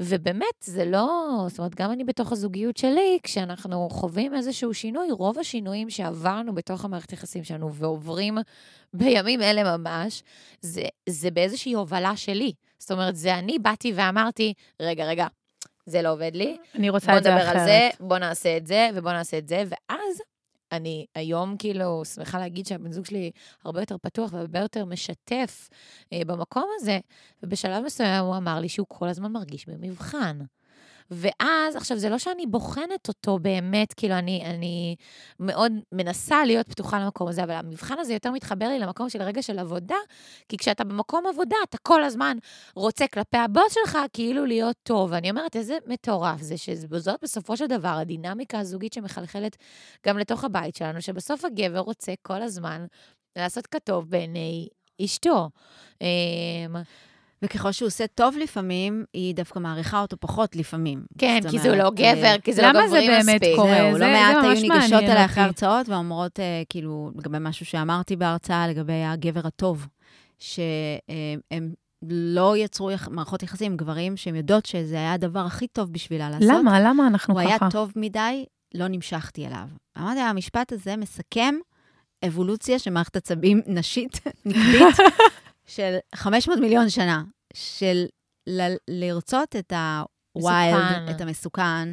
A: ובאמת, זה לא, זאת אומרת, גם אני בתוך הזוגיות שלי, כשאנחנו חווים איזשהו שינוי, רוב השינויים שעברנו בתוך המערכת יחסים שלנו ועוברים בימים אלה ממש, זה, באיזושהי הובלה שלי. זאת אומרת, זה אני באתי ואמרתי, רגע, רגע, זה לא עובד לי,
C: אני רוצה
A: בוא
C: את זה
A: נדבר
C: אחרת.
A: על זה, בוא נעשה את זה, ובוא נעשה את זה, ואז אני היום כאילו שמחה להגיד שהבן זוג שלי הרבה יותר פתוח והרבה יותר משתף אה, במקום הזה, ובשלב מסוים הוא אמר לי שהוא כל הזמן מרגיש במבחן. ואז, עכשיו, זה לא שאני בוחנת אותו באמת, כאילו, אני, אני מאוד מנסה להיות פתוחה למקום הזה, אבל המבחן הזה יותר מתחבר לי למקום של רגע של עבודה, כי כשאתה במקום עבודה, אתה כל הזמן רוצה כלפי הבוס שלך כאילו להיות טוב. ואני אומרת, איזה מטורף זה, שזאת בסופו של דבר הדינמיקה הזוגית שמחלחלת גם לתוך הבית שלנו, שבסוף הגבר רוצה כל הזמן לעשות כטוב בעיני אשתו.
B: וככל שהוא עושה טוב לפעמים, היא דווקא מעריכה אותו פחות לפעמים.
A: כן, כי זה לא
B: אומרת,
A: גבר,
B: אה,
A: כי זה לא
C: למה זה
A: גברי
C: באמת
A: מספיק.
C: קורה?
B: זהו,
C: זה-
B: לא
C: זה
B: מעט
C: ממש
B: היו ניגשות
C: מעניין
B: אליה אחרי
C: אותי.
B: הרצאות ואומרות, אה, כאילו, לגבי משהו שאמרתי בהרצאה, לגבי הגבר הטוב, שהם לא יצרו יח- מערכות יחסים עם גברים שהן יודעות שזה היה הדבר הכי טוב בשבילה לעשות.
C: למה? למה אנחנו
B: הוא
C: ככה?
B: היה טוב מדי, לא נמשכתי אליו. אמרתי המשפט הזה מסכם אבולוציה של מערכת עצבים נשית, נקבית, של 500 מיליון שנה, של ל- לרצות את הווילד. את המסוכן,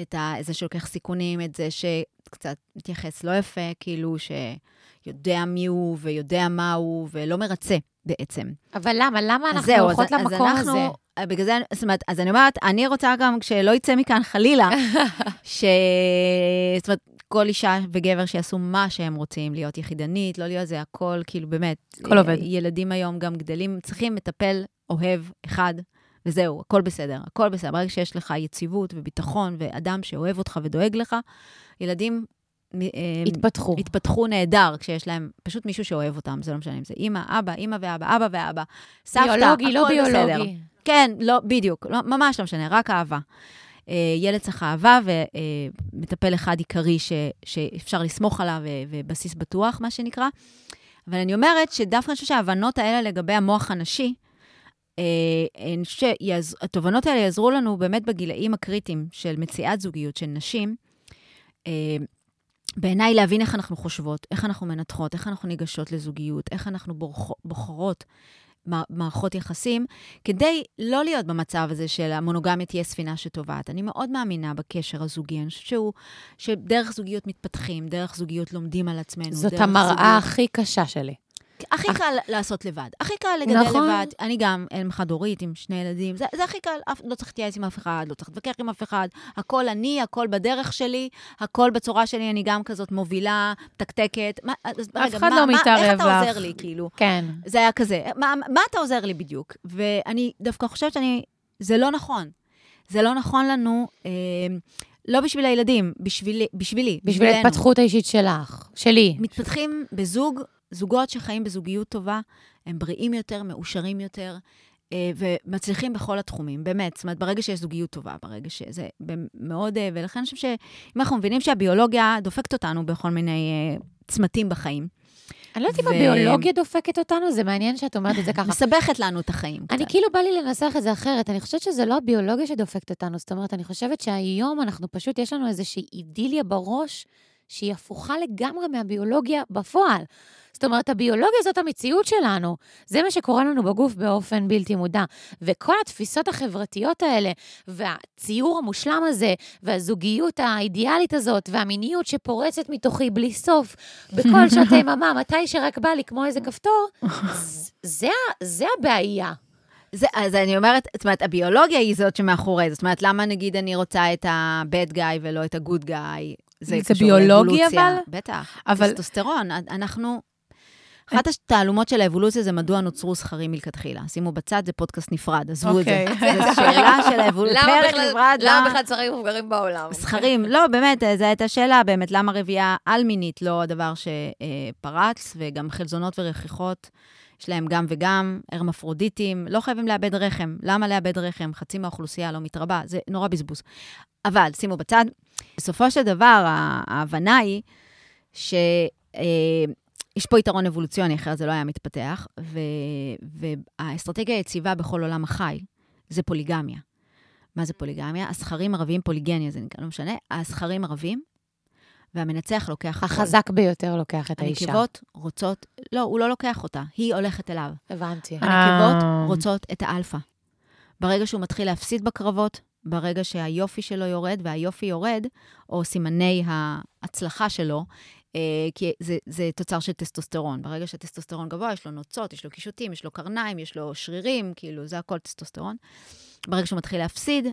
B: את ה- זה שלוקח סיכונים, את זה שקצת מתייחס לא יפה, כאילו שיודע מי הוא ויודע מה הוא, ולא מרצה בעצם.
A: אבל למה? למה אנחנו
B: זהו,
A: הולכות
B: אז,
A: למקום
B: אז
A: הזה?
B: אנחנו, בגלל זה, זאת אומרת, אז אני אומרת, אני רוצה גם, כשלא יצא מכאן חלילה, ש... זאת אומרת, כל אישה וגבר שיעשו מה שהם רוצים, להיות יחידנית, לא להיות זה, הכל, כאילו, באמת.
C: הכל עובד.
B: ילדים היום גם גדלים, צריכים מטפל אוהב אחד, וזהו, הכל בסדר, הכל בסדר. ברגע שיש לך יציבות וביטחון ואדם שאוהב אותך ודואג לך, ילדים... אה,
A: התפתחו.
B: התפתחו נהדר כשיש להם פשוט מישהו שאוהב אותם, זה לא משנה אם זה אימא, אבא, אימא ואבא, אבא ואבא, סבתא,
A: ביולוגי, לא
B: הכל בסדר.
A: ביולוגי.
B: כן, לא, בדיוק, לא, ממש לא משנה, רק אהבה. אה, ילד צריך אהבה ומטפל אחד עיקרי ש, שאפשר לסמוך עליו ובסיס בטוח, מה שנקרא. אבל אני אומרת שדווקא אני חושבת שההבנות האלה לגבי המוח הנשי, אה, אני חושבת שהתובנות האלה יעזרו לנו באמת בגילאים הקריטיים של מציאת זוגיות של נשים. אה, בעיניי להבין איך אנחנו חושבות, איך אנחנו מנתחות, איך אנחנו ניגשות לזוגיות, איך אנחנו בורח, בוחרות מערכות יחסים, כדי לא להיות במצב הזה של המונוגמיה תהיה ספינה שטובעת. אני מאוד מאמינה בקשר הזוגי, אני חושבת שהוא, שדרך זוגיות מתפתחים, דרך זוגיות לומדים על עצמנו.
A: זאת המראה
B: זוגיות-
A: הכי קשה שלי.
B: הכי קל לעשות לבד, הכי קל לגדל
A: נכון.
B: לבד. אני גם אם חד-הורית עם שני ילדים, זה, זה הכי קל, אף, לא צריך להתייעץ עם אף אחד, לא צריך להתווכח עם אף אחד. הכל אני, הכל בדרך שלי, הכל בצורה שלי, אני גם כזאת מובילה, מתקתקת. מה, אז רגע,
C: אחד
B: מה,
C: לא מתערב
B: איך אתה
C: לך.
B: עוזר לי, כאילו?
A: כן.
B: זה היה כזה, מה, מה אתה עוזר לי בדיוק? ואני דווקא חושבת שאני, זה לא נכון. זה לא נכון לנו, אה, לא בשביל הילדים, בשבילי, בשבילי,
A: בשביל. ההתפתחות האישית שלך, שלי.
B: מתפתחים בזוג, זוגות שחיים בזוגיות טובה, הם בריאים יותר, מאושרים יותר, אה, ומצליחים בכל התחומים, באמת. זאת אומרת, ברגע שיש זוגיות טובה, ברגע שזה מאוד... אה, ולכן אני חושבת שאם אנחנו מבינים שהביולוגיה דופקת אותנו בכל מיני אה, צמתים בחיים,
A: אני לא יודעת אם
B: ו-
A: הביולוגיה דופקת אותנו, זה מעניין שאת אומרת את זה ככה.
B: מסבכת לנו את החיים.
A: אני
B: קצת.
A: כאילו בא לי לנסח את זה אחרת, אני חושבת שזה לא הביולוגיה שדופקת אותנו, זאת אומרת, אני חושבת שהיום אנחנו פשוט, יש לנו איזושהי אידיליה בראש שהיא הפוכה לגמרי מהביולוגיה בפועל. זאת אומרת, הביולוגיה זאת המציאות שלנו, זה מה שקורה לנו בגוף באופן בלתי מודע. וכל התפיסות החברתיות האלה, והציור המושלם הזה, והזוגיות האידיאלית הזאת, והמיניות שפורצת מתוכי בלי סוף, בכל שעות היממה, מתי שרק בא לי, כמו איזה כפתור, זה, זה הבעיה.
B: זה, אז אני אומרת, זאת אומרת, הביולוגיה היא זאת שמאחורי זה. זאת אומרת, למה נגיד אני רוצה את ה-bad guy ולא את ה-good guy?
C: זה
B: קשור
C: ביולוגי. אבל?
B: בטח.
C: אבל-
B: טסטוסטרון, אנחנו... אחת התעלומות של האבולוציה זה מדוע נוצרו זכרים מלכתחילה. שימו בצד, זה פודקאסט נפרד, עזבו את זה.
C: אוקיי.
B: זו שאלה של האבולוציה. פרק נפרד,
A: זכרים מבוגרים בעולם?
B: זכרים, לא, באמת, זו הייתה שאלה, באמת, למה רבייה על-מינית לא הדבר שפרץ, וגם חלזונות ורכיחות, יש להם גם וגם, הרמפרודיטים, לא חייבים לאבד רחם. למה לאבד רחם? חצי מהאוכלוסייה לא מתרבה, זה נורא בזבוז. אבל, שימו בצד, בסופו של דבר, ההבנה היא ש... אה, יש פה יתרון אבולוציוני, אחרת זה לא היה מתפתח, ו... והאסטרטגיה היציבה בכל עולם החי זה פוליגמיה. מה זה פוליגמיה? הזכרים ערבים, פוליגניה זה נקרא, לא משנה. הזכרים ערבים, והמנצח לוקח הכל.
A: החזק ביותר לוקח את האישה.
B: הנקבות רוצות, לא, הוא לא לוקח אותה, היא הולכת אליו.
A: הבנתי.
B: הנקבות
C: אה.
B: רוצות את האלפא. ברגע שהוא מתחיל להפסיד בקרבות, ברגע שהיופי שלו יורד, והיופי יורד, או סימני ההצלחה שלו, אה, כי זה, זה תוצר של טסטוסטרון. ברגע שהטסטוסטרון גבוה, יש לו נוצות, יש לו קישוטים, יש לו קרניים, יש לו שרירים, כאילו, זה הכל טסטוסטרון. ברגע שהוא מתחיל להפסיד,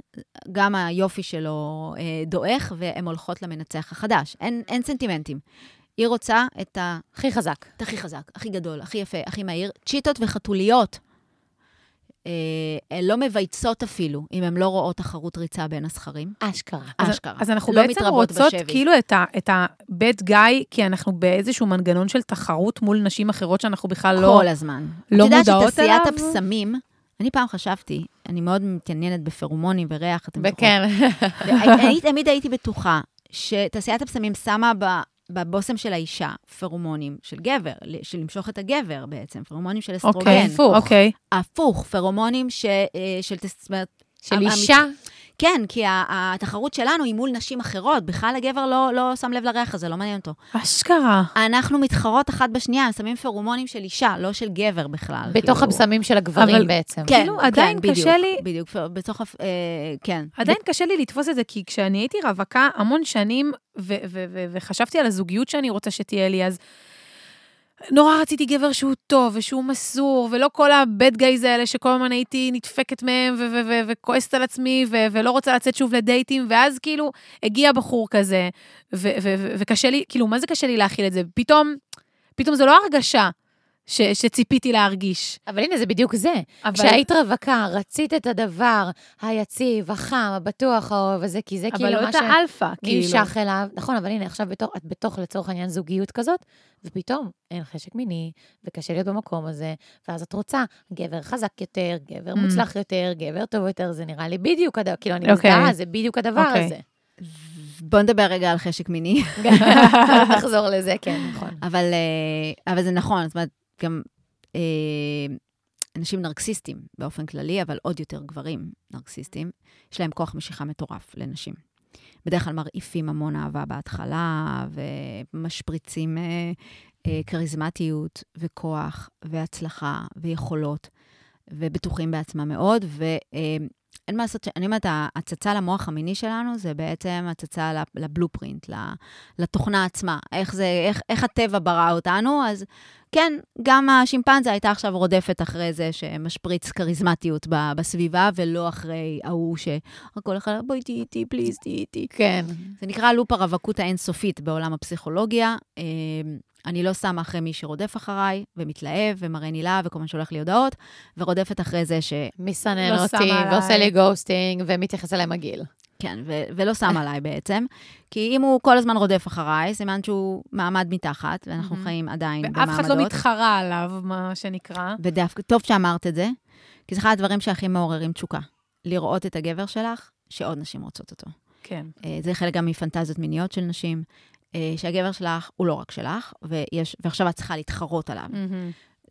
B: גם היופי שלו אה, דועך, והן הולכות למנצח החדש. אין, אין סנטימנטים. היא רוצה את ה...
A: הכי חזק.
B: את הכי חזק, הכי גדול, הכי יפה, הכי מהיר. צ'יטות וחתוליות. אה, הן לא מבייצות אפילו, אם הן לא רואות תחרות ריצה בין הזכרים.
A: אשכרה.
C: אז-
B: אשכרה.
C: אז אנחנו
B: לא
C: בעצם רוצות
B: בשבי.
C: כאילו את ה- את ה-bad guy, כי אנחנו באיזשהו מנגנון של תחרות מול נשים אחרות שאנחנו בכלל לא...
B: כל הזמן.
C: לא
B: את יודעת
C: מודעות
B: שתעשיית
C: אליו?
B: אני פעם חשבתי, אני מאוד מתעניינת בפרומונים וריח, אתם זוכרות?
A: וכן.
B: אני תמיד הייתי בטוחה שתעשיית הבשמים שמה ב... בבושם של האישה פרומונים של גבר, של למשוך את הגבר בעצם, פרומונים של אסטרוגן.
C: אוקיי,
A: הפוך.
C: אוקיי.
B: הפוך, פרומונים ש, אה, של...
A: של אישה,
B: כן, כי התחרות שלנו היא מול נשים אחרות. בכלל הגבר לא, לא שם לב לריח הזה, לא מעניין אותו.
C: אשכרה.
B: אנחנו מתחרות אחת בשנייה, הם שמים פרומונים של אישה, לא של גבר בכלל.
A: בתוך
B: כאילו.
A: הבשמים של הגברים
C: אבל-
A: בעצם.
B: כן,
C: כאילו, עדיין
B: כן,
C: קשה
B: בדיוק,
C: לי-
B: בדיוק, בתוך, אה, כן.
C: עדיין קשה לי לתפוס את זה, כי כשאני הייתי רווקה המון שנים, וחשבתי על הזוגיות שאני רוצה שתהיה לי, אז נורא רציתי גבר שהוא טוב ושהוא מסור, ולא כל הבד גייז האלה שכל הזמן הייתי נדפקת מהם וכועסת על עצמי ולא רוצה לצאת שוב לדייטים, ואז כאילו הגיע בחור כזה, וקשה לי, כאילו, מה זה קשה לי להכיל את זה? פתאום, פתאום זה לא הרגשה ש- שציפיתי להרגיש.
A: אבל הנה, זה בדיוק זה.
C: אבל...
A: כשהיית רווקה, רצית את הדבר היציב, החם, הבטוח, האוהב הזה, כי זה
C: אבל
A: כאילו
C: לא
A: מה
C: את האלפא, כאילו.
A: שנמשך אליו. נכון, אבל הנה, עכשיו בתוך, את בתוך, לצורך העניין, זוגיות כזאת, ופתאום אין חשק מיני, וקשה להיות במקום הזה, ואז את רוצה גבר חזק יותר, גבר
C: Mm.
A: מוצלח יותר, גבר טוב יותר, זה נראה לי בדיוק הדבר, כאילו, אני
C: אוקיי.
A: מזדהה, זה בדיוק הדבר
C: אוקיי.
A: הזה.
B: בוא נדבר רגע על חשק מיני.
A: נחזור לזה, כן, נכון.
B: אבל, אה, אבל זה נכון, זאת אומרת, גם אה, אנשים נרקסיסטים באופן כללי, אבל עוד יותר גברים נרקסיסטים, יש להם כוח משיכה מטורף לנשים. בדרך כלל מרעיפים המון אהבה בהתחלה, ומשפריצים אה, אה, כריזמטיות וכוח והצלחה ויכולות, ובטוחים בעצמם מאוד, ו... אה, אין מה לעשות, אני אומרת, ההצצה למוח המיני שלנו זה בעצם הצצה לבלופרינט, לתוכנה עצמה, איך, זה, איך, איך הטבע ברא אותנו, אז כן, גם השימפנזה הייתה עכשיו רודפת אחרי זה שמשפריץ כריזמטיות בסביבה, ולא אחרי ההוא שהכל אחד, בואי תהיי איתי, פליז, תהיי איתי.
A: כן.
B: זה נקרא loop הרווקות האינסופית בעולם הפסיכולוגיה. אה, אני לא שמה אחרי מי שרודף אחריי, ומתלהב, ומראה נילה, וכל הזמן שולח לי הודעות, ורודפת אחרי זה ש...
A: מסנן
C: לא
A: אותי, ועושה. לי ghosting, ומתייחס אליי מגעיל.
B: כן, ו- ולא שם עליי בעצם. כי אם הוא כל הזמן רודף אחריי, סימן שהוא מעמד מתחת, ואנחנו. חיים עדיין
C: ואף
B: במעמדות.
C: אחד לא מתחרה עליו, מה שנקרא.
B: ודווקא, טוב שאמרת את זה, כי זה אחד הדברים שהכי מעוררים תשוקה. לראות את הגבר שלך, שעוד נשים רוצות אותו.
C: כן.
B: אה, זה חלק גם מפנטזיות מיניות של נשים, אה, שהגבר שלך הוא לא רק שלך, ויש, ועכשיו את צריכה להתחרות עליו.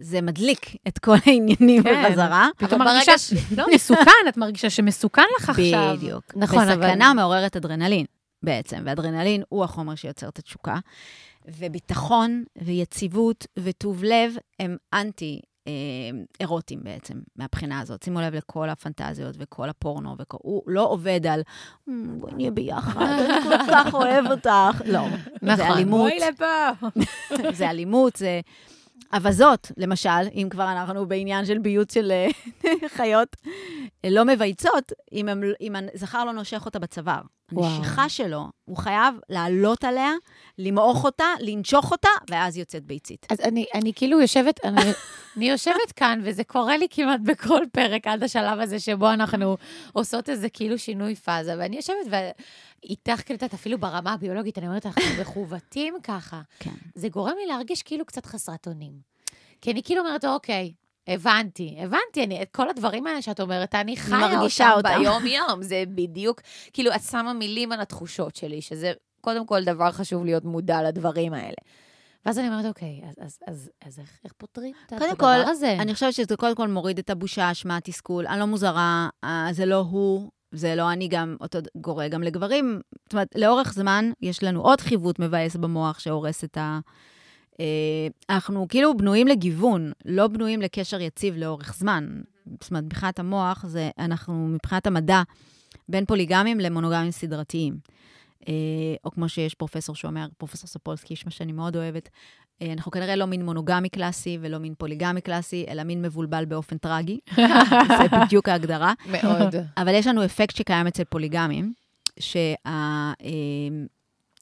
B: זה מדליק את כל העניינים
C: כן.
B: בחזרה.
C: פתאום מרגישה,
A: ברגע
C: לא, מסוכן, את מרגישה שמסוכן לך עכשיו.
B: בדיוק.
A: נכון, אבל-
B: וסכנה מעוררת אדרנלין, בעצם, ואדרנלין הוא החומר שיוצר את התשוקה. וביטחון ויציבות וטוב לב הם אנטי... אה, אירוטיים בעצם, מהבחינה הזאת. שימו לב לכל הפנטזיות וכל הפורנו, וכל... הוא לא עובד על, "מ, בואי נהיה ביחד, אני כל כך אוהב אותך. לא,
A: נכון.
B: זה אלימות,
C: בואי לפה.
B: זה אלימות, זה אבזות, למשל, אם כבר אנחנו בעניין של ביות של אה, חיות, לא מבייצות, אם, הם, אם הזכר לא נושך אותה בצוואר.
A: וואו.
B: הנשיכה שלו, הוא חייב לעלות עליה, למעוך אותה, לנשוך אותה, ואז יוצאת ביצית.
A: אז אני, אני כאילו יושבת, אני, אני יושבת כאן, וזה קורה לי כמעט בכל פרק עד השלב הזה שבו אנחנו עושות איזה כאילו שינוי פאזה, ואני יושבת ואיתך, כאילו, את אפילו ברמה הביולוגית, אני אומרת, אנחנו מכוותים ככה.
B: כן.
A: זה גורם לי להרגיש כאילו קצת חסרת אונים. כי אני כאילו אומרת, אוקיי, הבנתי, הבנתי, אני, את כל הדברים האלה שאת אומרת, אני חיה
B: מרגישה
A: אותם
B: אותם.
A: ביום-יום, זה בדיוק, כאילו, את שמה מילים על התחושות שלי, שזה קודם כל דבר חשוב להיות מודע לדברים האלה. ואז אני אומרת, אוקיי, אז, אז, אז, אז איך, איך פותרים את
B: קודם
A: הדבר
B: כל,
A: הזה?
B: אני חושבת שזה קודם כל מוריד את הבושה, האשמה, התסכול. אני לא מוזרה, אה, זה לא הוא, זה לא אני גם, אותו גורם גם לגברים. זאת אומרת, לאורך זמן יש לנו עוד חיווט מבאס במוח שהורס את ה... אה, אנחנו כאילו בנויים לגיוון, לא בנויים לקשר יציב לאורך זמן. זאת אומרת, מבחינת המוח, זה, אנחנו, מבחינת המדע, בין פוליגמים למונוגמים סדרתיים. אה, או כמו שיש פרופסור שאומר, פרופסור ספולסקי, איש מה שאני מאוד אוהבת, אה, אנחנו כנראה לא מין מונוגמי קלאסי ולא מין פוליגמי קלאסי, אלא מין מבולבל באופן טרגי. זה בדיוק ההגדרה.
A: מאוד.
B: אבל יש לנו אפקט שקיים אצל פוליגמים,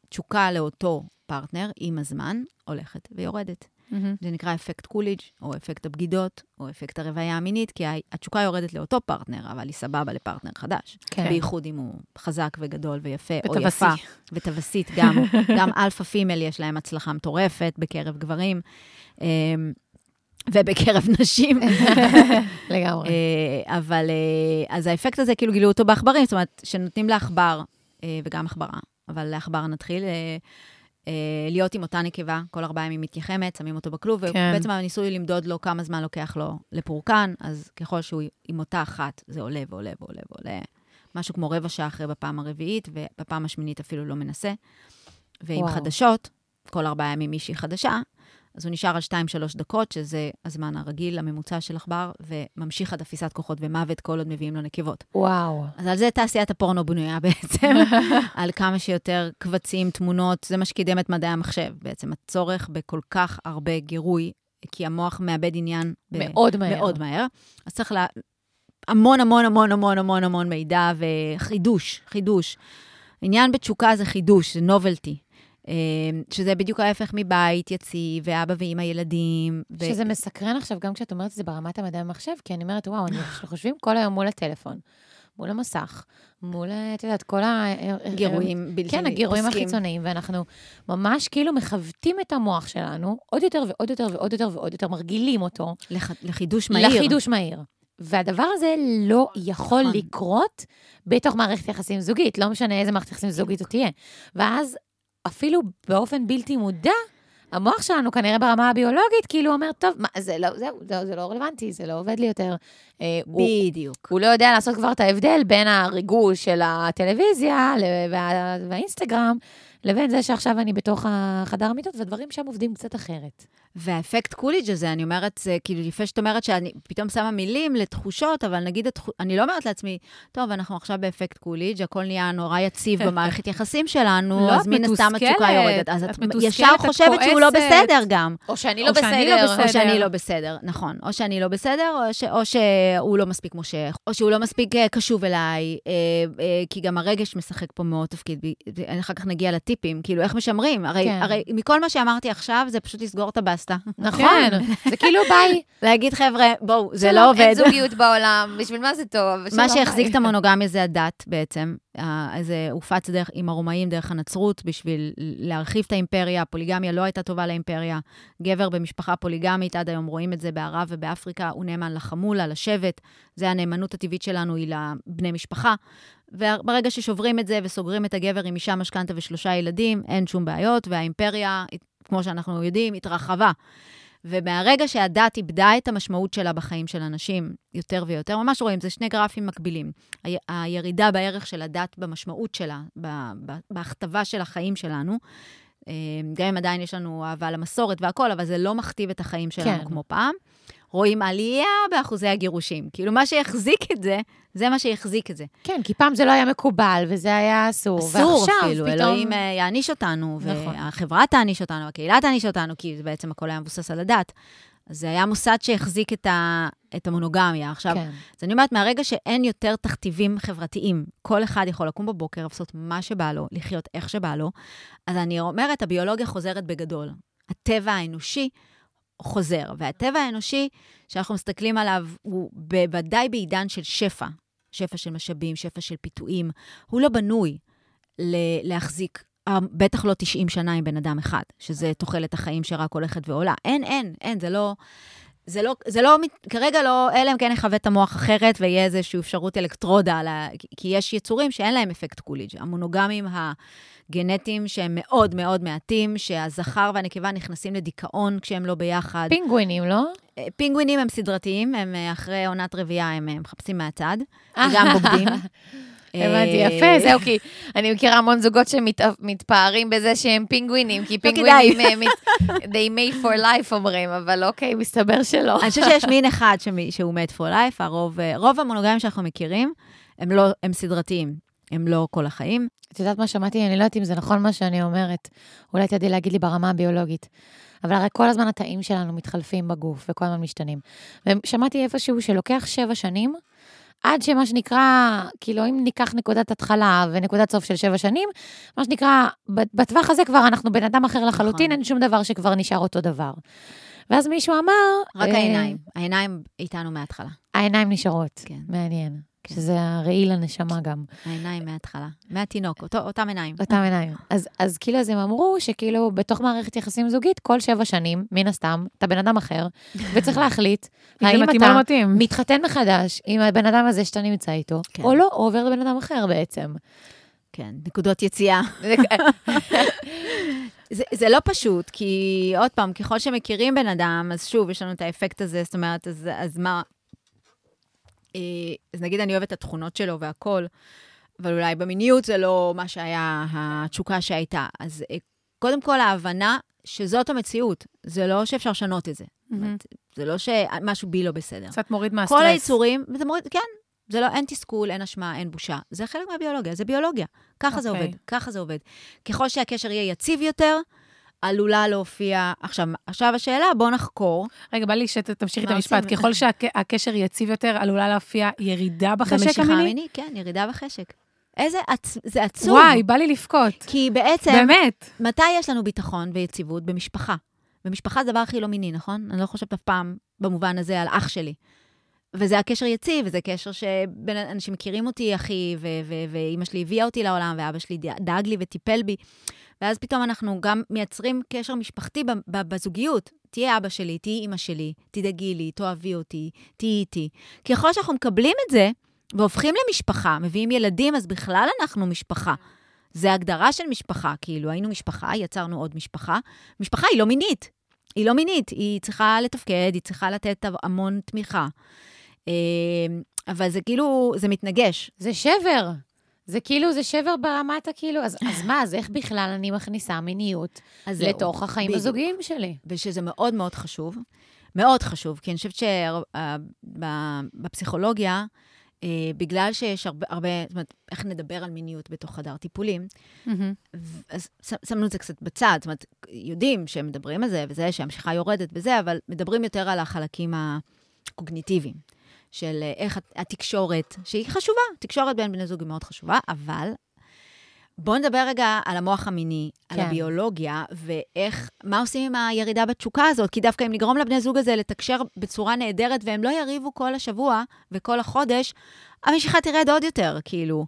B: שהתשוקה לאותו פרטנר עם הזמן הולכת ויורדת. זה נקרא אפקט קולידג', או אפקט הבגידות, או אפקט הרוויה המינית, כי התשוקה יורדת לאותו פרטנר, אבל היא סבבה לפרטנר חדש.
A: כן.
B: בייחוד אם הוא חזק וגדול ויפה, או
C: וטווסי.
B: יפה. וטווסית גם. גם alpha female יש להם הצלחה מטורפת בקרב גברים. אמ, ובקרב נשים.
A: לגמרי.
B: אה, אבל, אה, אז האפקט הזה, כאילו גילו אותו בעכברים, זאת אומרת, שנותנים לעכבר, אה, וגם עכברה, אבל לעכבר נתחיל, להיות עם אותה נקבה, כל ארבעה ימים מתייחמת, שמים אותו בכלוב,
C: כן.
B: ובעצם הניסוי למדוד לו כמה זמן לוקח לו לפורקן, אז ככל שהוא עם אותה אחת, זה עולה ועולה ועולה ועולה. משהו כמו רבע שעה אחרי בפעם הרביעית, ובפעם השמינית אפילו לא מנסה. ועם
A: וואו.
B: חדשות, כל ארבעה ימים מישהי חדשה, אז הוא נשאר על 2-3 דקות, שזה הזמן הרגיל, הממוצע של עכבר, וממשיך עד אפיסת כוחות ומוות כל עוד מביאים לו נקבות.
A: וואו.
B: אז על זה תעשיית הפורנו בנויה בעצם, על כמה שיותר קבצים, תמונות, זה מה שקידם את מדעי המחשב, בעצם הצורך בכל כך הרבה גירוי, כי המוח מאבד עניין ב-
A: מאוד מהר.
B: מאוד מהר. אז צריך לה... המון המון המון המון המון המון מידע וחידוש, חידוש. עניין בתשוקה זה חידוש, זה נובלטי. שזה בדיוק ההפך מבית יציב, ואבא ואימא ילדים. ו...
A: שזה מסקרן עכשיו, גם כשאת אומרת את זה ברמת המדעי המחשב, כי אני אומרת, וואו, אנחנו חושבים כל היום מול הטלפון, מול המסך, מול, את יודעת, כל ה...
B: גירויים בלתי פוסקים.
A: כן, הגירויים החיצוניים, ואנחנו ממש כאילו מכוותים את המוח שלנו עוד יותר ועוד יותר ועוד יותר ועוד יותר, מרגילים אותו.
B: לח... לחידוש מהיר.
A: לחידוש מהיר. והדבר הזה לא יכול
B: נכון.
A: לקרות בתוך מערכת יחסים זוגית, לא משנה איזה מערכת יחסים זוגית זאת תהיה. ואז אפילו באופן בלתי מודע, המוח שלנו כנראה ברמה הביולוגית, כאילו אומר, טוב, מה, זה לא, זהו, זה, זה לא רלוונטי, זה לא עובד לי יותר. אה, הוא,
B: בדיוק.
A: הוא לא יודע לעשות כבר את ההבדל בין הריגוש של הטלוויזיה וה, והאינסטגרם, לבין זה שעכשיו אני בתוך החדר המיטות, והדברים שם עובדים קצת אחרת.
B: והאפקט קולידג' הזה, אני אומרת, זה כאילו יפה שאת אומרת שאני פתאום שמה מילים לתחושות, אבל נגיד, התח... אני לא אומרת לעצמי, טוב, אנחנו עכשיו באפקט קולידג', הכל נהיה נורא יציב במערכת יחסים שלנו,
C: לא,
B: אז מן הסתם התשוקה יורדת. אז
C: את
B: ישר
C: את
B: חושבת שהוא לא. בסדר גם.
A: או שאני
C: או
A: לא
C: שאני לא
A: בסדר.
C: בסדר.
B: או שאני
C: בסדר.
B: לא בסדר, נכון. או שאני לא בסדר, או, ש... או שהוא לא מספיק מושך, או שהוא לא מספיק אה, קשוב אליי, אה, אה, כי גם הרגש משחק פה מאוד תפקיד. אחר כך נגיע לטיפים, כאילו, איך משמרים? הרי,
A: כן.
B: הרי מכל מה שאמרתי עכשיו, זה פשוט לסגור את הבסטה.
A: נכון,
C: כן.
A: זה כאילו ביי.
B: להגיד, חבר'ה, בואו, זה לא עובד.
A: אין זוגיות בעולם, בשביל מה זה טוב?
B: מה שהחזיק. את המונוגמיה זה הדת בעצם. זה הופץ דרך, עם הרומאים דרך הנצרות בשביל להרחיב את האימפריה. הפוליגמיה לא הייתה טובה לאימפריה. גבר במשפחה פוליגמית, עד היום רואים את זה בערב ובאפריקה, הוא נאמן לחמולה, לשבט. זה הנאמנות הטבעית שלנו, היא לבני משפחה. וברגע ששוברים את זה וסוגרים את הגבר עם אישה משכנתה ושלושה ילדים, אין שום בעיות, והאימפריה, כמו שאנחנו יודעים, התרחבה. ומהרגע שהדת איבדה את המשמעות שלה בחיים של אנשים יותר ויותר, ממש רואים, זה שני גרפים מקבילים. ה- הירידה בערך של הדת במשמעות שלה, בהכתבה של החיים שלנו, אה, גם אם עדיין יש לנו אהבה למסורת והכול, אבל זה לא מכתיב את החיים שלנו
A: כן.
B: כמו פעם. רואים עלייה באחוזי הגירושים. כאילו, מה שיחזיק את זה, זה מה שיחזיק את זה.
A: כן, כי פעם זה לא היה מקובל, וזה היה אסור.
B: אסור אפילו,
A: פתאום...
B: אלוהים אה, יעניש אותנו,
A: נכון.
B: והחברה תעניש אותנו, הקהילה תעניש אותנו, כי זה בעצם הכל היה מבוסס על הדת. זה היה מוסד שהחזיק את, ה, את המונוגמיה. עכשיו,
A: כן.
B: אז אני אומרת, מהרגע שאין יותר תכתיבים חברתיים, כל אחד יכול לקום בבוקר, לעשות מה שבא לו, לחיות איך שבא לו, אז אני אומרת, הביולוגיה חוזרת בגדול. הטבע האנושי חוזר, והטבע האנושי שאנחנו מסתכלים עליו, הוא בוודאי בעידן של שפע, שפע של משאבים, שפע של פיתויים, הוא לא בנוי להחזיק, אה, בטח לא 90 שנה עם בן אדם אחד, שזה תוחלת החיים שרק הולכת ועולה. אין, אין, אין, זה לא... זה לא, זה לא, כרגע לא, אלא אם כן נכוות את המוח אחרת ויהיה איזושהי אפשרות אלקטרודה, על ה, כי- יש יצורים שאין להם אפקט קוליג'. המונוגמים הגנטיים שהם מאוד מאוד מעטים, שהזכר והנקבה נכנסים לדיכאון כשהם לא ביחד.
A: פינגווינים, לא?
B: אה, פינגווינים הם סדרתיים, הם אה, אחרי עונת רבייה, הם אה, מחפשים מהצד. וגם בוגדים.
A: הבנתי,
B: אה,
A: יפה, זהו, כי אני מכירה המון זוגות שמתפארים בזה שהם פינגווינים, כי
B: לא
A: פינגווינים, אה, מת- they made for life אומרים, אבל אוקיי, מסתבר שלא.
B: אני חושבת שיש מין אחד שהוא מת for life, הרוב, אה, רוב המונוגמים שאנחנו מכירים, הם לא, הם סדרתיים, הם לא כל החיים.
A: את יודעת מה שמעתי? אני לא יודעת אם זה נכון מה שאני אומרת. אולי תדעי להגיד לי ברמה הביולוגית. אבל הרי כל הזמן התאים שלנו מתחלפים בגוף וכל הזמן משתנים. ושמעתי איפשהו שלוקח שבע שנים, עד שמה שנקרא, כאילו, אם ניקח נקודת התחלה ונקודת סוף של שבע שנים, מה שנקרא, בטווח הזה כבר אנחנו בן אדם אחר לחלוטין,
B: נכון.
A: אין שום דבר שכבר נשאר אותו דבר. ואז מישהו אמר...
B: רק
A: אה,
B: העיניים. העיניים איתנו מההתחלה.
A: העיניים נשארות.
B: כן.
A: מעניין.
B: כן.
A: שזה הראי לנשמה גם.
B: העיניים מההתחלה. מהתינוק, אותו, אותם עיניים.
A: אותם עיניים. אז, אז כאילו, אז הם אמרו שכאילו, בתוך מערכת יחסים זוגית, כל שבע שנים, מן הסתם, אתה בן אדם אחר, וצריך להחליט,
C: אם
A: האם אתה
C: מתאים.
A: מתחתן מחדש עם הבן אדם הזה שאתה נמצא איתו,
B: כן.
A: או לא, או עובר לבן אדם אחר בעצם.
B: כן, נקודות יציאה.
A: זה,
B: זה לא פשוט, כי עוד פעם, ככל שמכירים בן אדם, אז שוב, יש לנו את האפקט הזה, זאת אומרת, אז, אז מה... אה, אז נגיד אני אוהבת את התכונות שלו והכול, אבל אולי במיניות זה לא מה שהיה התשוקה שהייתה. אז אה, קודם כל, ההבנה שזאת המציאות. זה לא שאפשר לשנות את זה. אומרת, זה לא שמשהו בי לא בסדר.
C: קצת מוריד מהסטרס.
B: כל היצורים, וזה מוריד, כן, זה לא, אין תסכול, אין אשמה, אין בושה. זה חלק מהביולוגיה, זה ביולוגיה. ככה זה
C: אוקיי.
B: עובד, ככה זה עובד. ככל שהקשר יהיה יציב יותר, עלולה להופיע... עכשיו, עכשיו השאלה, בוא נחקור.
C: רגע, בא לי שתמשיכי את המשפט. ככל שהקשר יציב יותר, עלולה להופיע ירידה בחשק
B: במשיכה
C: המיני?
B: המינית, כן, ירידה בחשק. איזה, עצ... זה עצוב.
C: וואי, בא לי לבכות.
B: כי בעצם,
C: באמת.
B: מתי יש לנו ביטחון ויציבות? במשפחה. במשפחה זה הדבר הכי לא מיני, נכון? אני לא חושבת אף פעם במובן הזה על אח שלי. וזה הקשר יציב, וזה קשר שאנשים מכירים אותי, אחי, ואימא שלי הביאה אותי לעולם, ואבא שלי דאג לי וטיפל בי. ואז פתאום אנחנו גם מייצרים קשר משפחתי בזוגיות. תהיה אבא שלי, תהיי אימא שלי, תדאגי לי, תאהבי אותי, תהיי איתי. ככל שאנחנו מקבלים את זה, והופכים למשפחה, מביאים ילדים, אז בכלל אנחנו משפחה. זה הגדרה של משפחה, כאילו, היינו משפחה, יצרנו עוד משפחה. משפחה היא לא מינית. היא לא מינית, היא צריכה לתפקד, היא צריכה לתת המון תמיכה. אה, אבל זה כאילו, זה מתנגש.
A: זה שבר. זה כאילו, זה שבר ברמת הכאילו, אז, אז מה, אז איך בכלל אני מכניסה מיניות
B: אז זהו,
A: לתוך החיים
B: בדיוק.
A: הזוגיים שלי?
B: ושזה מאוד מאוד חשוב. מאוד חשוב, כי אני חושבת שבפסיכולוגיה, בגלל שיש הרבה, הרבה, זאת אומרת, איך נדבר על מיניות בתוך חדר טיפולים. ו- אז שמנו את זה קצת בצד, זאת אומרת, יודעים שהם מדברים על זה וזה, שהמשיכה יורדת וזה, אבל מדברים יותר על החלקים הקוגניטיביים, של אה, איך הת- התקשורת, שהיא חשובה, תקשורת בין בני זוג היא מאוד חשובה, אבל בואו נדבר רגע על המוח המיני, על
A: כן.
B: הביולוגיה, ואיך, מה עושים עם הירידה בתשוקה הזאת, כי דווקא אם נגרום לבני זוג הזה לתקשר בצורה נהדרת, והם לא יריבו כל השבוע וכל החודש, המשיכה תרד עוד יותר, כאילו.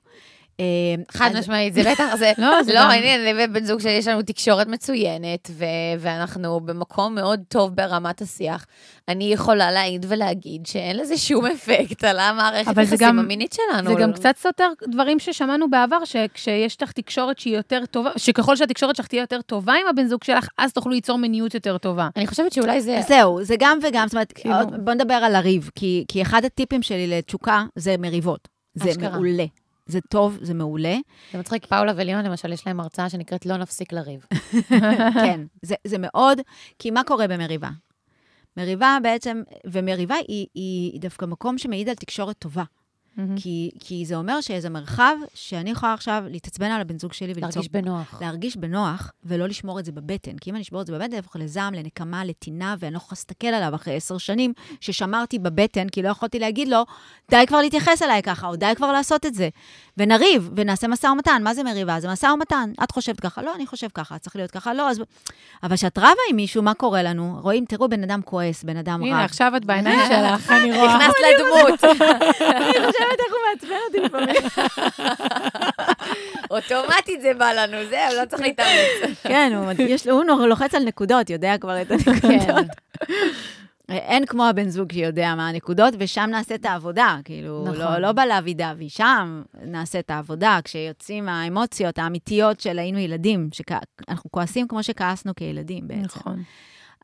B: אה,
A: חד משמעית, זה בטח, זה...
C: לא, זה
A: לא, אני אני ובן זוג שלי, יש לנו תקשורת מצוינת, ואנחנו במקום מאוד טוב ברמת השיח. אני יכולה להעיד ולהגיד שאין לזה שום אפקט על המערכת
C: אבל זה
A: היחסים
C: גם-
A: המינית שלנו.
C: זה גם קצת סותר דברים ששמענו בעבר, שכשיש לך תקשורת שהיא יותר טובה, שככל שהתקשורת שלך תהיה יותר טובה עם הבן זוג שלך, אז תוכלו ליצור מיניות יותר טובה.
A: אני חושבת שאולי זה...
B: זהו, זה גם וגם, זאת אומרת,
C: כאילו-
B: בוא נדבר על הריב, כי, אחד הטיפים שלי לתשוקה זה מריבות. זה. מעולה. זה טוב, זה מעולה.
A: זה מצחיק, פאולה וליאון למשל, יש להם הרצאה שנקראת לא נפסיק לריב.
B: כן, זה, זה מאוד, כי מה קורה במריבה? מריבה בעצם, ומריבה היא, היא דווקא מקום שמעיד על תקשורת טובה.
C: מהמם.
B: כי, כי זה אומר שאיזה מרחב שאני יכולה עכשיו להתעצבן על הבן זוג שלי ולצעוק.
A: להרגיש בנוח.
B: להרגיש בנוח, ולא לשמור את זה בבטן. כי אם אני אשמור את זה בבטן, יהפוך לזעם, לנקמה, לטינה, ואני לא יכולה להסתכל עליו אחרי עשר שנים ששמרתי בבטן, כי לא יכולתי להגיד לו, די כבר להתייחס אליי ככה, או די כבר לעשות את זה. ונריב, ונעשה משא ומתן. מה זה מריבה? זה משא ומתן. את חושבת ככה, לא, אני חושב ככה, צריך להיות ככה, לא, אז... אבל כשאת רבה עם מישהו, מה קורה לנו? רואים, תראו, בן אדם כועס, בן אדם רב.
C: הנה, עכשיו את בעיניים שלך, אני רואה.
A: נכנסת לדמות.
B: חושבת איך הוא מעצבן אותי לפעמים.
A: אוטומטית זה בא לנו, זהו, לא צריך להתאמץ.
B: כן, הוא, יש, לו- הוא לוחץ על נקודות, יודע כבר את
A: כן.
B: הנקודות. אין כמו הבן זוג שיודע מה הנקודות, ושם נעשה את העבודה. כאילו,
A: נכון.
B: לא, לא בלאבי דווי, שם נעשה את העבודה, כשיוצאים האמוציות האמיתיות של היינו ילדים, שאנחנו כועסים כמו שכעסנו כילדים בעצם.
C: נכון.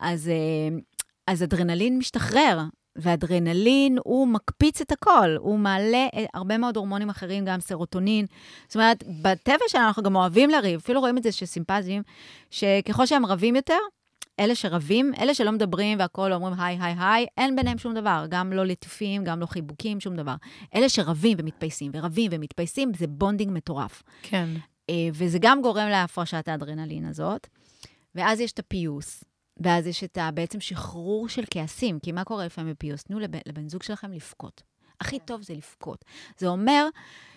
B: אז, אה, אז אדרנלין משתחרר, ואדרנלין הוא מקפיץ את הכל, הוא מעלה אה, הרבה מאוד הורמונים אחרים, גם סרוטונין. זאת אומרת, בטבע שלנו אנחנו גם אוהבים לריב, אפילו רואים את זה בשימפנזים, שככל שהם רבים יותר, אלה שרבים, אלה שלא מדברים והכול אומרים היי, היי, היי, אין ביניהם שום דבר, גם לא ליטופים, גם לא חיבוקים, שום דבר. אלה שרבים ומתפייסים, ורבים ומתפייסים, זה bonding מטורף.
C: כן.
B: אה, וזה גם גורם להפרשת האדרנלין הזאת. ואז יש את הפיוס, ואז יש את ה- בעצם שחרור של כעסים, כי מה קורה לפעמים בפיוס? תנו לבן, לבן זוג שלכם לבכות. הכי טוב זה לבכות. זה אומר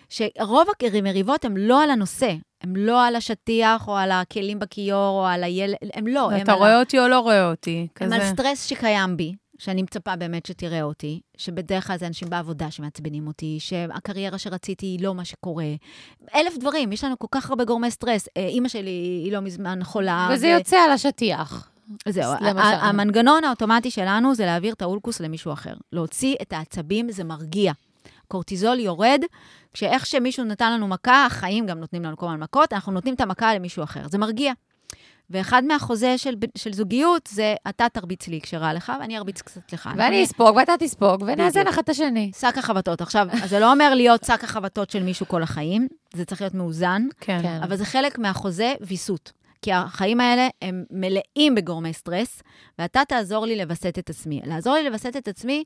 B: שרוב המריבות הן לא על הנושא, הן לא על השטיח או על הכלים בכיור או על הילד, הן לא. הן
C: אתה
B: על
C: רואה אותי או לא רואה אותי? כזה.
B: על סטרס שקיים בי, שאני מצפה באמת שתראה אותי, שבדרך כלל זה אנשים בעבודה שמעצבנים אותי, שהקריירה שרציתי היא לא מה שקורה. אלף דברים, יש לנו כל כך הרבה גורמי סטרס. אה, אימא שלי היא לא מזמן חולה.
A: וזה
B: ו-
A: יוצא על השטיח.
B: זהו, המנגנון האוטומטי שלנו זה להעביר את האולקוס למישהו אחר. להוציא את העצבים זה מרגיע. קורטיזול יורד, כשאיך שמישהו נתן לנו מכה, החיים גם נותנים לנו כל הזמן מכות, אנחנו נותנים את המכה למישהו אחר. זה מרגיע. ואחד מהחוזה של, של זוגיות זה, אתה תרביץ לי כשרע לך, ואני ארביץ קצת לך.
A: ואני אספוג ואתה תספוג, ונאזן. אחד את השני.
B: שק החבטות. עכשיו, זה לא אומר להיות שק החבטות של מישהו כל החיים, זה צריך להיות מאוזן.
C: כן.
B: אבל זה חלק מהחוזה ויסות. כי החיים האלה הם מלאים בגורמי סטרס, ואתה תעזור לי לווסת את עצמי. לעזור לי לווסת את עצמי,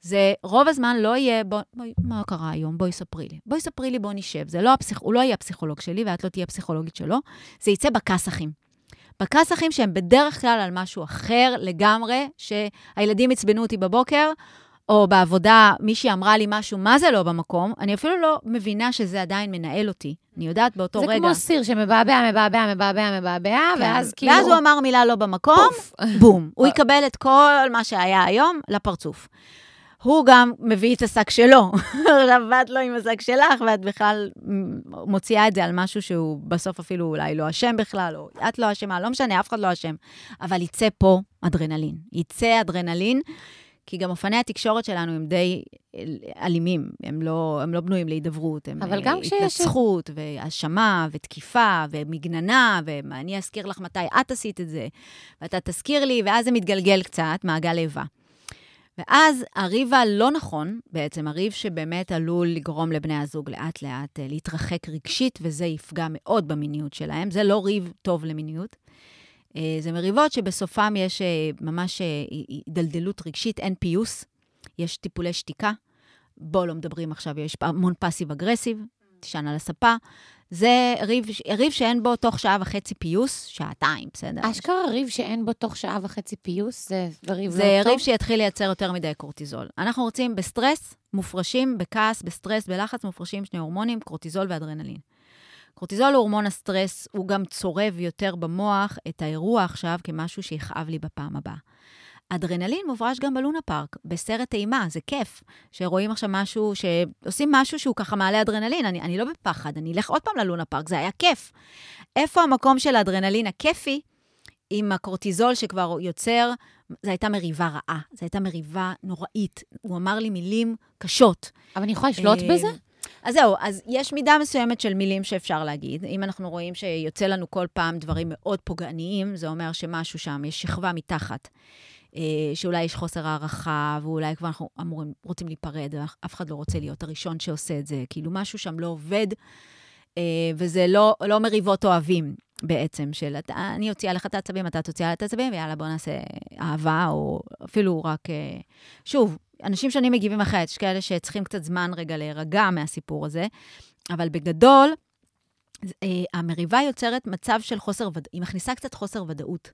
B: זה רוב הזמן לא יהיה, בוא, בואי, מה קרה היום? בואי ספרי לי. בואי ספרי לי, בוא נשב. זה לא הפסיכ... הוא לא יהיה הפסיכולוג שלי, ואת לא תהיה הפסיכולוגית שלו, זה יצא בכסאחים. בכסאחים שהם בדרך כלל על משהו אחר לגמרי, שהילדים עצבנו אותי בבוקר, או בעבודה מישהי אמרה לי משהו, מה זה לא במקום, אני אפילו לא מבינה שזה עדיין מנהל אותי. אני יודעת באותו
A: זה
B: רגע.
A: זה כמו סיר שמבעבע, מבעבע, מבעבע, מבעבע,
B: כן.
A: ואז כאילו...
B: ואז הוא אמר מילה לא במקום,
A: פוף.
B: בום. הוא יקבל את כל מה שהיה היום לפרצוף. הוא גם מביא את השק שלו. עכשיו, ואת לא עם השק שלך, ואת בכלל מוציאה את זה על משהו שהוא בסוף אפילו אולי לא אשם בכלל, או את לא אשמה, לא משנה, אף אחד לא אשם. אבל יצא פה אדרנלין. יצא אדרנלין, כי גם אופני התקשורת שלנו הם די אלימים, הם לא, הם לא בנויים להידברות. הם
A: אבל גם כשיש...
B: התנצחות, והאשמה, ותקיפה, ומגננה, ואני אזכיר לך מתי את עשית את זה, ואתה תזכיר לי, ואז זה מתגלגל קצת, מעגל איבה. ואז הריב הלא נכון, בעצם הריב שבאמת עלול לגרום לבני הזוג לאט-לאט להתרחק רגשית, וזה יפגע מאוד במיניות שלהם, זה לא ריב טוב למיניות. זה מריבות שבסופם יש ממש דלדלות רגשית, אין פיוס, יש טיפולי שתיקה. בואו לא מדברים עכשיו, יש המון passive-aggressive, תישן על הספה. זה ריב, ריב שאין בו תוך שעה וחצי פיוס, שעתיים, בסדר?
A: אשכרה ריב שאין בו תוך שעה וחצי פיוס, זה ריב
B: זה
A: לא טוב?
B: זה ריב שיתחיל לייצר יותר מדי קורטיזול. אנחנו רוצים בסטרס, מופרשים, בכעס, בסטרס, בלחץ, מופרשים שני הורמונים, קורטיזול ואדרנלין. קורטיזול הוא הורמון הסטרס, הוא גם צורב יותר במוח את האירוע עכשיו כמשהו שיכאב לי בפעם הבאה. אדרנלין מופרש גם בלונה פארק, בסרט אימה, זה כיף. שרואים עכשיו משהו, שעושים משהו שהוא ככה מעלה אדרנלין, אני, אני לא בפחד, אני אלך עוד פעם ללונה פארק, זה היה כיף. איפה המקום של האדרנלין הכיפי עם הקורטיזול שכבר יוצר, זו הייתה מריבה רעה, זו הייתה מריבה נוראית. הוא אמר לי מילים קשות.
A: אבל אני יכולה לשלוט בזה?
B: אז זהו, אז יש מידה מסוימת של מילים שאפשר להגיד. אם אנחנו רואים שיוצא לנו כל פעם דברים מאוד פוגעניים, זה אומר שמשהו שם, יש שכבה מתחת. שאולי יש חוסר הערכה, ואולי כבר אנחנו אמורים, רוצים להיפרד, ואף אחד לא רוצה להיות הראשון שעושה את זה. כאילו, משהו שם לא עובד, וזה לא, לא מריבות אוהבים בעצם, של אני אוציא עליך את העצבים, אתה תוציא עליי את העצבים, ויאללה, בוא נעשה אהבה, או אפילו רק... שוב, אנשים שונים מגיבים אחרת, יש כאלה שצריכים קצת זמן רגע להירגע מהסיפור הזה, אבל בגדול, המריבה יוצרת מצב של חוסר ודאות, היא מכניסה קצת חוסר ודאות.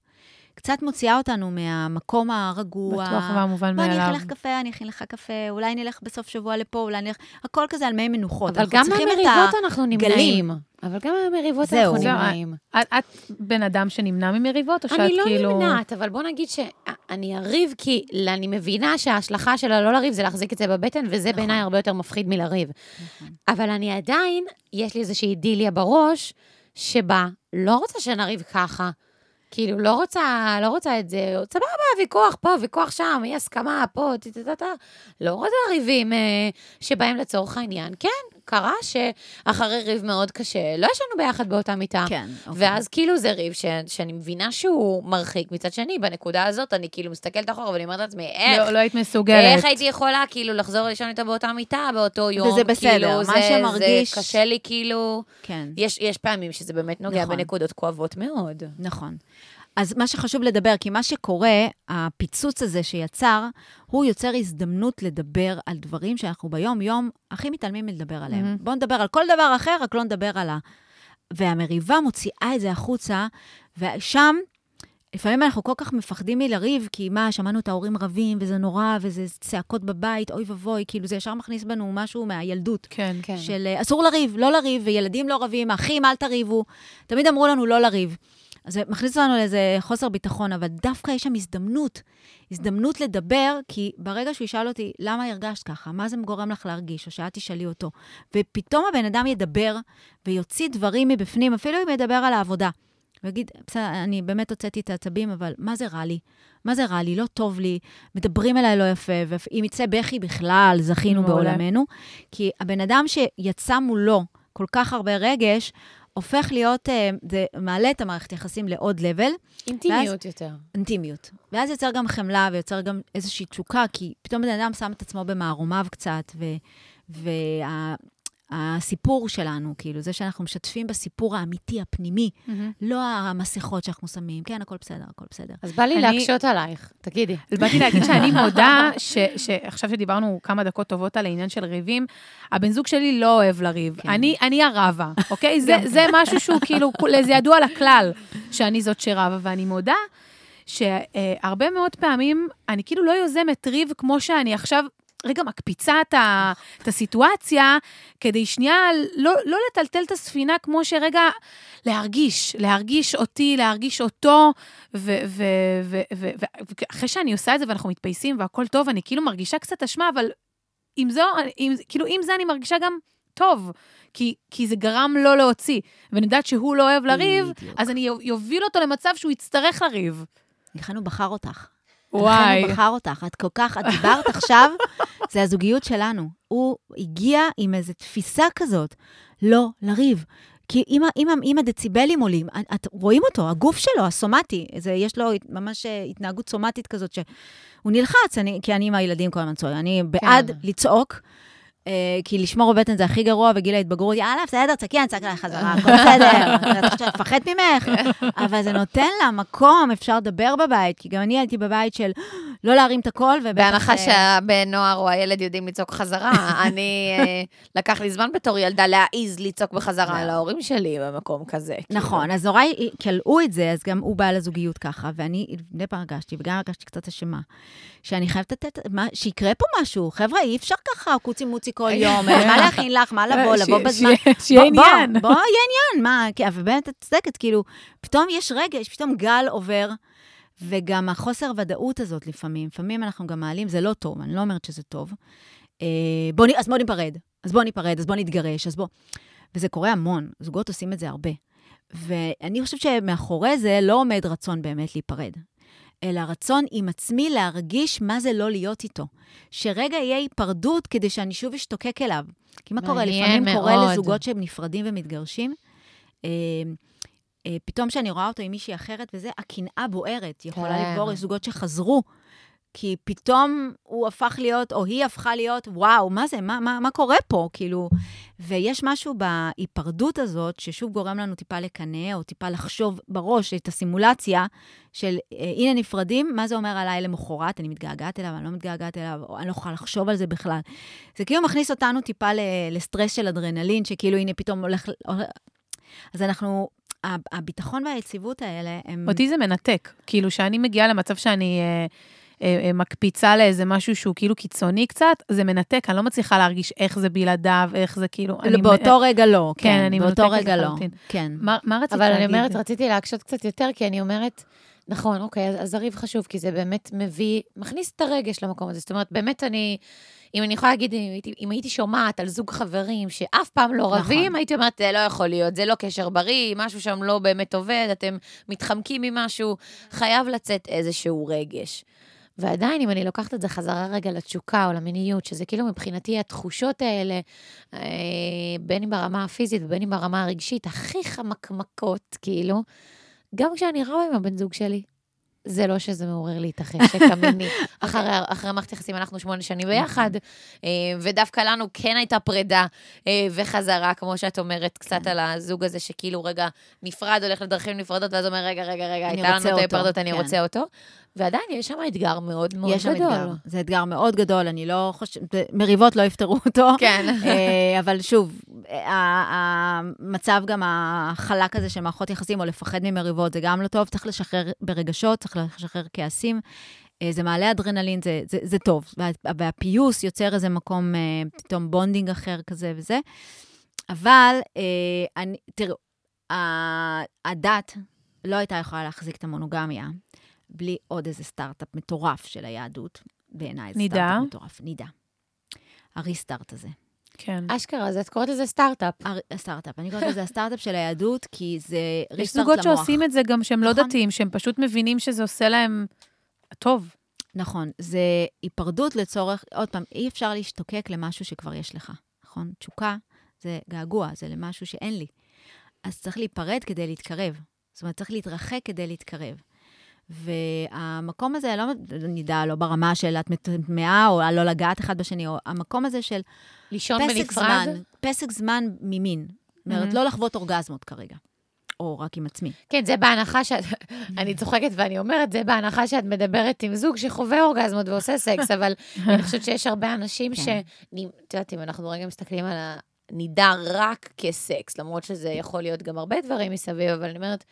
B: קצת מוציאה אותנו מהמקום הרגוע.
C: בטוח והמובן מאליו.
B: בוא, אני אכין לך קפה, אני אכין לך קפה, אולי נלך בסוף שבוע לפה, אולי נלך... הכל כזה על מי מנוחות.
A: אבל גם מהמריבות אנחנו נמנעים. אבל גם מהמריבות אנחנו נמנעים.
C: את, את בן אדם שנמנע ממריבות, או שאת
A: כאילו...
C: אני
A: לא נמנעת, אבל בוא נגיד שאני אריב, כי אני מבינה שההשלכה של הלא לריב זה להחזיק את זה בבטן, וזה נכון. בעיניי הרבה יותר מפחיד מלריב. נכון. אבל אני עדיין, יש לי איזושהי אידיליה בראש, שבה לא רוצה שנריב ככה. כאילו, לא רוצה, לא רוצה את זה, סבבה, ויכוח פה, ויכוח שם, אי הסכמה פה, טטטטה. לא רוצה ריבים אה, שבהם לצורך העניין, כן, קרה שאחרי ריב מאוד קשה, לא ישנו ביחד באותה מיטה.
B: כן,
A: אוקיי. ואז כאילו זה ריב ש, שאני מבינה שהוא מרחיק. מצד שני, בנקודה הזאת אני כאילו מסתכלת אחורה ואני אומרת לעצמי, איך?
C: לא, לא היית מסוגלת.
A: איך הייתי יכולה כאילו לחזור לישון איתה באותה מיטה באותו יום?
B: וזה בסדר,
A: כאילו,
B: מה
A: זה,
B: שמרגיש...
A: זה קשה לי כאילו...
B: כן.
A: יש, יש פעמים שזה באמת נוגע
B: נכון.
A: בנקודות כואבות מאוד.
B: נכון. אז מה שחשוב לדבר, כי מה שקורה, הפיצוץ הזה שיצר, הוא יוצר הזדמנות לדבר על דברים שאנחנו ביום-יום הכי מתעלמים מלדבר עליהם. Mm-hmm. בואו נדבר על כל דבר אחר, רק לא נדבר על ה... והמריבה מוציאה את זה החוצה, ושם, לפעמים אנחנו כל כך מפחדים מלריב, כי מה, שמענו את ההורים רבים, וזה נורא, וזה צעקות בבית, אוי ואבוי, כאילו זה ישר מכניס בנו משהו מהילדות.
C: כן, כן.
B: של אסור לריב, לא לריב, וילדים לא רבים, אחים, אל תריבו. תמיד אמרו לנו לא לריב. אז זה מכניס אותנו לאיזה חוסר ביטחון, אבל דווקא יש שם הזדמנות, הזדמנות לדבר, כי ברגע שהוא ישאל אותי, למה הרגשת ככה? מה זה גורם לך להרגיש? או שאת תשאלי אותו. ופתאום הבן אדם ידבר ויוציא דברים מבפנים, אפילו אם ידבר על העבודה. ויגיד, בסדר, אני באמת הוצאתי את העצבים, אבל מה זה רע לי? מה זה רע לי? לא טוב לי, מדברים אליי לא יפה, ואם יצא בכי בכלל, זכינו בעולמנו. כי הבן אדם שיצא מולו כל כך הרבה רגש, הופך להיות, זה מעלה את המערכת יחסים לעוד לבל.
A: אינטימיות
B: ואז,
A: יותר.
B: אינטימיות. ואז יוצר גם חמלה ויוצר גם איזושהי תשוקה, כי פתאום בן אדם שם את עצמו במערומיו קצת, הסיפור שלנו, כאילו, זה שאנחנו משתפים בסיפור האמיתי, הפנימי. לא המסכות שאנחנו שמים, כן, הכל בסדר, הכל בסדר.
A: אז בא לי
C: אני-
A: להקשות עלייך, תגידי.
C: אז באתי להגיד שאני מודה, ש- שעכשיו שדיברנו כמה דקות טובות על העניין של ריבים, הבן זוג שלי לא אוהב לריב.
B: כן.
C: אני, אני הרבה, אוקיי? זה, זה משהו שהוא כאילו, זה ידוע לכלל, שאני זאת שרבה, ואני מודה שהרבה מאוד פעמים אני כאילו לא יוזמת ריב כמו שאני עכשיו... רגע, מקפיצה את, ה, את הסיטואציה, כדי שנייה לא, לא לטלטל את הספינה, כמו שרגע להרגיש, להרגיש אותי, להרגיש אותו, ואחרי שאני עושה את זה ואנחנו מתפייסים והכל טוב, אני כאילו מרגישה קצת אשמה, אבל עם זו, עם, כאילו עם זה אני מרגישה גם טוב, כי, כי זה גרם לו להוציא, ואני יודעת שהוא לא אוהב לריב,
B: בדיוק.
C: אז אני אוביל אותו למצב שהוא יצטרך לריב.
B: לכן הוא בחר אותך.
C: וואי.
B: לכן הוא בחר אותך. את כל כך, את דיברת עכשיו, זה הזוגיות שלנו. הוא הגיע עם איזו תפיסה כזאת, לא לריב. כי אם, אם, אם הדציבלים עולים, את, את רואים אותו, הגוף שלו, הסומטי, זה, יש לו ממש אה, התנהגות סומטית כזאת, שהוא נלחץ, אני, כי אני עם הילדים כל הזמן צועק, אני בעד
A: כן.
B: לצעוק. אה, כי לשמור בבטן זה הכי גרוע בגיל ההתבגרות, יאללה, בסדר, צעקי, אני צעק עליך חזרה, הכל בסדר, את חושבת מפחד ממך? אבל זה נותן לה מקום, אפשר לדבר בבית, כי גם אני הייתי בבית של לא להרים את הקול, ובטח...
A: בהנחה
B: אה,
A: שהבן נוער או הילד יודעים לצעוק חזרה, אני, אה, לקח לי זמן בתור ילדה להעיז לצעוק בחזרה על ההורים שלי במקום כזה. כאילו.
B: נכון, אז הוריי כלאו את זה, אז גם הוא בא לזוגיות ככה, ואני לפני פעם הרגשתי, וגם הרגשתי קצת אשמה, שאני חייבת לתת, מה- שיקרה פה משהו. חבר'ה, אי אפשר ככה קוצי מוצי כל יום, מה להכין לך, מה לבוא, לבוא
C: ש-
B: בזמן.
C: שיהיה- עניין.
B: בוא, יהיה עניין, מה, אבל באמת, את צודקת, כאילו, פתאום יש רגש, פתאום גל עובר, וגם החוסר ודאות הזאת לפעמים, לפעמים אנחנו גם מעלים, זה לא טוב, אני לא אומרת שזה טוב. אה, בוא, אז בוא ניפרד, אז בוא ניפרד, אז בוא נתגרש, אז בוא... וזה קורה המון, זוגות עושים את זה הרבה. ואני חושבת שמאחורי זה לא עומד רצון באמת להיפרד, אלא רצון עם עצמי להרגיש מה זה לא להיות איתו. שרגע יהיה היפרדות כדי שאני שוב אשתוקק אליו. כי מה קורה? לפעמים קורה
A: מאוד.
B: לזוגות שהם נפרדים ומתגרשים. אה, אה, פתאום כשאני רואה אותו עם מישהי אחרת וזה, הקנאה בוערת. היא יכולה
A: כן.
B: לבור, יש זוגות שחזרו. כי פתאום הוא הפך להיות, או היא הפכה להיות, וואו, מה זה, מה, מה, מה קורה פה? כאילו, ויש משהו בהיפרדות הזאת, ששוב גורם לנו טיפה לקנא, או טיפה לחשוב בראש את הסימולציה של, אה, הנה נפרדים, מה זה אומר עליי למחרת? אני מתגעגעת אליו, אני לא מתגעגעת אליו, או אני לא יכולה לחשוב על זה בכלל. זה כאילו מכניס אותנו טיפה לסטרס של אדרנלין, שכאילו, הנה, פתאום הולך... אז אנחנו, הביטחון והיציבות האלה, הם...
C: אותי זה מנתק. כאילו, שאני מגיעה למצב שאני אה, מקפיצה לאיזה משהו שהוא כאילו קיצוני קצת, זה מנתק, אני לא מצליחה להרגיש איך זה בלעדיו, איך זה כאילו... אני-
B: באותו רגע לא,
C: כן,
B: כן,
C: אני
B: באותו רגע לא. כן.
C: מה מה רצית
A: אבל
C: להגיד?
A: אני אומרת, רציתי להקשות קצת יותר, כי אני אומרת, נכון, אוקיי, אז- אז הריב חשוב, כי זה באמת מביא, מכניס את הרגש למקום הזה. זאת אומרת, באמת אני, אם אני יכולה להגיד, אם הייתי, אם הייתי שומעת על זוג חברים שאף פעם לא
B: נכון.
A: רבים, הייתי אומרת, זה לא יכול להיות, זה לא קשר בריא, משהו שם לא באמת עובד, אתם מתחמקים ממשהו, חייב לצאת איזשהו רגש. ועדיין, אם אני לוקחת את זה חזרה רגע לתשוקה או למיניות, שזה כאילו מבחינתי התחושות האלה, אה, בין אם ברמה הפיזית ובין אם ברמה הרגשית, הכי חמקמקות, כאילו, גם כשאני רבה עם הבן זוג שלי, זה לא שזה מעורר לי את החשק המיני. אחרי, אחרי מערכת יחסים אנחנו שמונה שנים ביחד, אה, ודווקא לנו כן הייתה פרידה אה, וחזרה, כמו שאת אומרת, קצת על הזוג הזה שכאילו רגע נפרד, הולך לדרכים נפרדות, ואז אומר, רגע, רגע, רגע, הייתה לנו את ההיפרדות, אני
B: כן.
A: רוצה אותו. ועדיין יש שם אתגר מאוד מאוד
B: יש שם
A: גדול.
B: אתגר, זה אתגר מאוד גדול, אני לא חושבת, מריבות לא יפתרו אותו.
A: כן.
B: אה, אבל שוב, המצב גם החלק הזה של מערכות יחסים, או לפחד ממריבות, זה גם לא טוב, צריך לשחרר ברגשות, צריך לשחרר כעסים. אה, זה מעלה אדרנלין, זה, זה, זה טוב. וה- והפיוס יוצר איזה מקום, אה, פתאום bonding אחר כזה וזה. אבל, אני, תראו, הדת לא הייתה יכולה להחזיק את המונוגמיה בלי עוד איזה סטארט-אפ מטורף של היהדות. בעיניי זה? סטארט-אפ מטורף. נידה. הריסטארט הזה.
C: כן.
A: אשכרה, אז את קוראת לזה סטארט-אפ.
B: הסטארט-אפ. אני קוראת לזה הסטארט-אפ של היהדות, כי זה
C: יש
B: ריסטארט
C: זוגות
B: למוח.
C: שעושים את זה גם שהם לא
B: נכון.
C: דתיים, שהם פשוט מבינים שזה עושה להם טוב.
B: נכון, זה היפרדות לצורך, עוד פעם, אי אפשר להשתוקק למשהו שכבר יש לך, נכון? תשוקה זה געגוע, זה למשהו שאין לי. אז צריך להיפרד כדי להתקרב. זאת אומרת, צריך להתרחק כדי להתקרב. והמקום הזה, לא נדע, לא ברמה של את מטמאה, או לא לגעת אחד בשני, או המקום הזה של
A: לישון
B: פסק
A: בנפרד?
B: זמן, פסק זמן ממין. זאת אומרת,
C: Mhm.
B: לא לחוות אורגזמות כרגע, או רק עם עצמי.
A: כן, זה בהנחה שאת... אני צוחקת ואני אומרת, זה בהנחה שאת מדברת עם זוג שחווה אורגזמות ועושה סקס, אבל אני חושבת שיש הרבה אנשים
B: כן.
A: ש... את יודעת, אם אנחנו רגע מסתכלים על הנידה רק כסקס, למרות שזה יכול להיות גם הרבה דברים מסביב, אבל אני אומרת,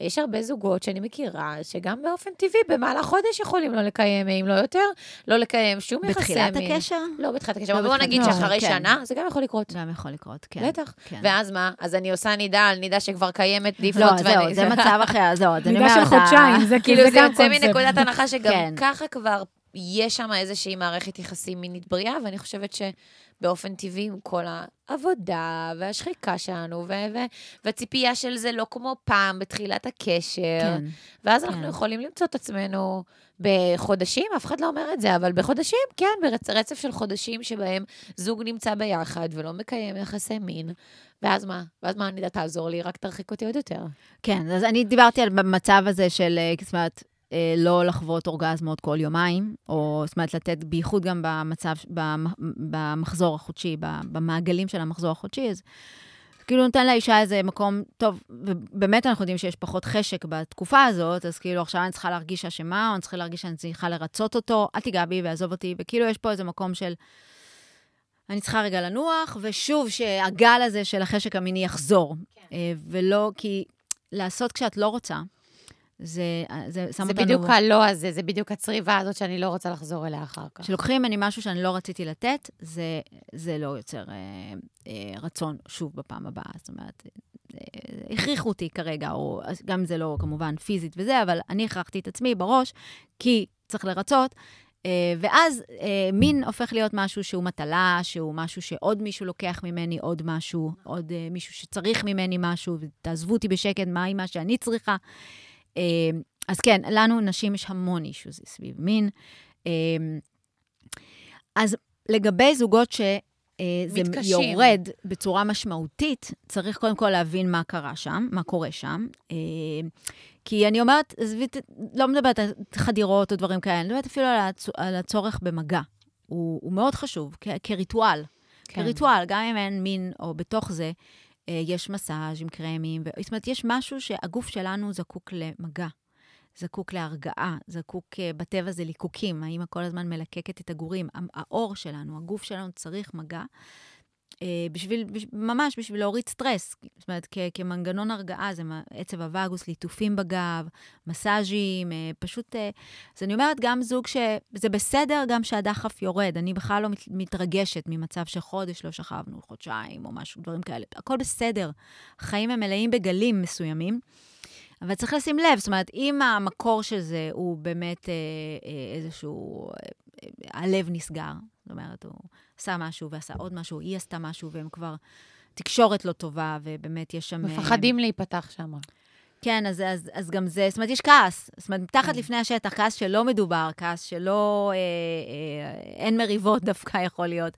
A: יש הרבה זוגות שאני מכירה, שגם באופן טבעי, במהלך חודש יכולים לא לקיים, אם לא יותר, לא לקיים שום יחסי
B: בתחילת
A: מין.
B: הקשר,
A: לא בתחילת הקשר,
B: לא
A: אבל בוא
B: בתחילת
A: נגיד שאחרי
B: כן.
A: שנה, זה גם יכול לקרות.
B: גם יכול לקרות, כן.
A: בטח.
B: כן.
A: ואז מה? אז אני עושה נידה על נידה שכבר קיימת, דיפלוט.
B: לא, זהו, זה מצב אחר, זהו, אז אני
C: מידה
B: אומרת...
C: של חודשיים, זה
A: כאילו,
C: כאילו
A: זה
C: גם
A: יוצא
C: קונספט.
A: מנקודת הנחה שגם
B: כן.
A: ככה כבר יש שם איזושהי מערכת יחסים מינית בריאה, ואני חושבת שבאופן טבעי, עם כל העבודה והשחיקה שלנו, ו- ו- והציפייה של זה לא כמו פעם בתחילת הקשר,
B: כן.
A: ואז
B: כן.
A: אנחנו יכולים למצוא את עצמנו בחודשים, אף אחד לא אומר את זה, אבל בחודשים, כן, ברצף של חודשים שבהם זוג נמצא ביחד ולא מקיים יחסי מין, ואז מה? ואז מה, אני יודעת, תעזור לי, רק תרחיק אותי עוד יותר.
B: כן, אז אני דיברתי על במצב הזה של, אה, זאת אומרת, לא לחוות אורגזמות כל יומיים, או זאת אומרת, לתת, בייחוד גם במצב, במ- במחזור החודשי, במעגלים של המחזור החודשי, אז כאילו נותן לאישה איזה מקום, טוב, ובאמת אנחנו יודעים שיש פחות חשק בתקופה הזאת, אז כאילו עכשיו אני צריכה להרגיש אשמה, או אני צריכה להרגיש שאני צריכה לרצות אותו, אל תיגע בי ועזוב אותי, וכאילו יש פה איזה מקום של... אני צריכה רגע לנוח, ושוב, שהגל הזה של החשק המיני יחזור. כן. ולא, כי לעשות כשאת לא רוצה, זה, זה שם
A: זה
B: אותנו...
A: בדיוק הלא הזה, זה בדיוק הצריבה הזאת שאני לא רוצה לחזור אליה אחר כך.
B: כשלוקחים ממני משהו שאני לא רציתי לתת, זה, זה לא יוצר אה, אה, רצון שוב בפעם הבאה. זאת אומרת, אה, הכריחו אותי כרגע, או גם זה לא כמובן פיזית וזה, אבל אני הכרחתי את עצמי בראש, כי צריך לרצות. אה, ואז אה, מין הופך להיות משהו שהוא מטלה, שהוא משהו שעוד מישהו לוקח ממני עוד משהו, עוד אה, מישהו שצריך ממני משהו, ותעזבו אותי בשקט, מהי מה שאני צריכה. אה, אז כן, לנו, נשים, יש המון אישוז סביב מין. אה, אז לגבי זוגות ש... אה, זה
A: מתקשים.
B: יורד בצורה משמעותית, צריך קודם כל להבין מה קרה שם, מה קורה שם. אה, כי אני אומרת, עזבי, לא מדברת על חדירות או דברים כאלה, אני מדברת אפילו על, הצ... על הצורך במגע. הוא, הוא מאוד חשוב, כ... כריטואל.
A: כן.
B: כריטואל, גם אם אין מין או בתוך זה, יש מסאז' עם קרמים. ו... זאת אומרת, יש משהו שהגוף שלנו זקוק למגע. זקוק להרגעה, זקוק אה, בטבע זה ליקוקים, האמא כל הזמן מלקקת את הגורים. ה- העור שלנו, הגוף שלנו צריך מגע, אה, בשביל, בש, ממש בשביל להוריד סטרס. זאת אומרת, כ, כמנגנון הרגעה, זה עצב הווגוס, ליטופים בגב, מסאז'ים, אה, פשוט... אה, אז אני אומרת, גם זוג ש... זה בסדר גם שהדחף יורד. אני בכלל לא מת, מתרגשת ממצב שחודש לא שכבנו, חודשיים או משהו, דברים כאלה. הכל בסדר. החיים הם מלאים בגלים מסוימים. אבל צריך לשים לב, זאת אומרת, אם המקור של זה הוא באמת אה, אה, איזשהו, אה, אה, הלב נסגר, זאת אומרת, הוא עשה משהו ועשה עוד משהו, היא עשתה משהו, והם כבר, תקשורת לא טובה, ובאמת יש שם... אה,
A: מפחדים להיפתח שם.
B: כן, אז, אז, אז גם זה, זאת אומרת, יש כעס. זאת אומרת, מתחת
A: כן.
B: לפני השטח, כעס שלא מדובר, כעס שלא, אה, אה, אין מריבות דווקא יכול להיות,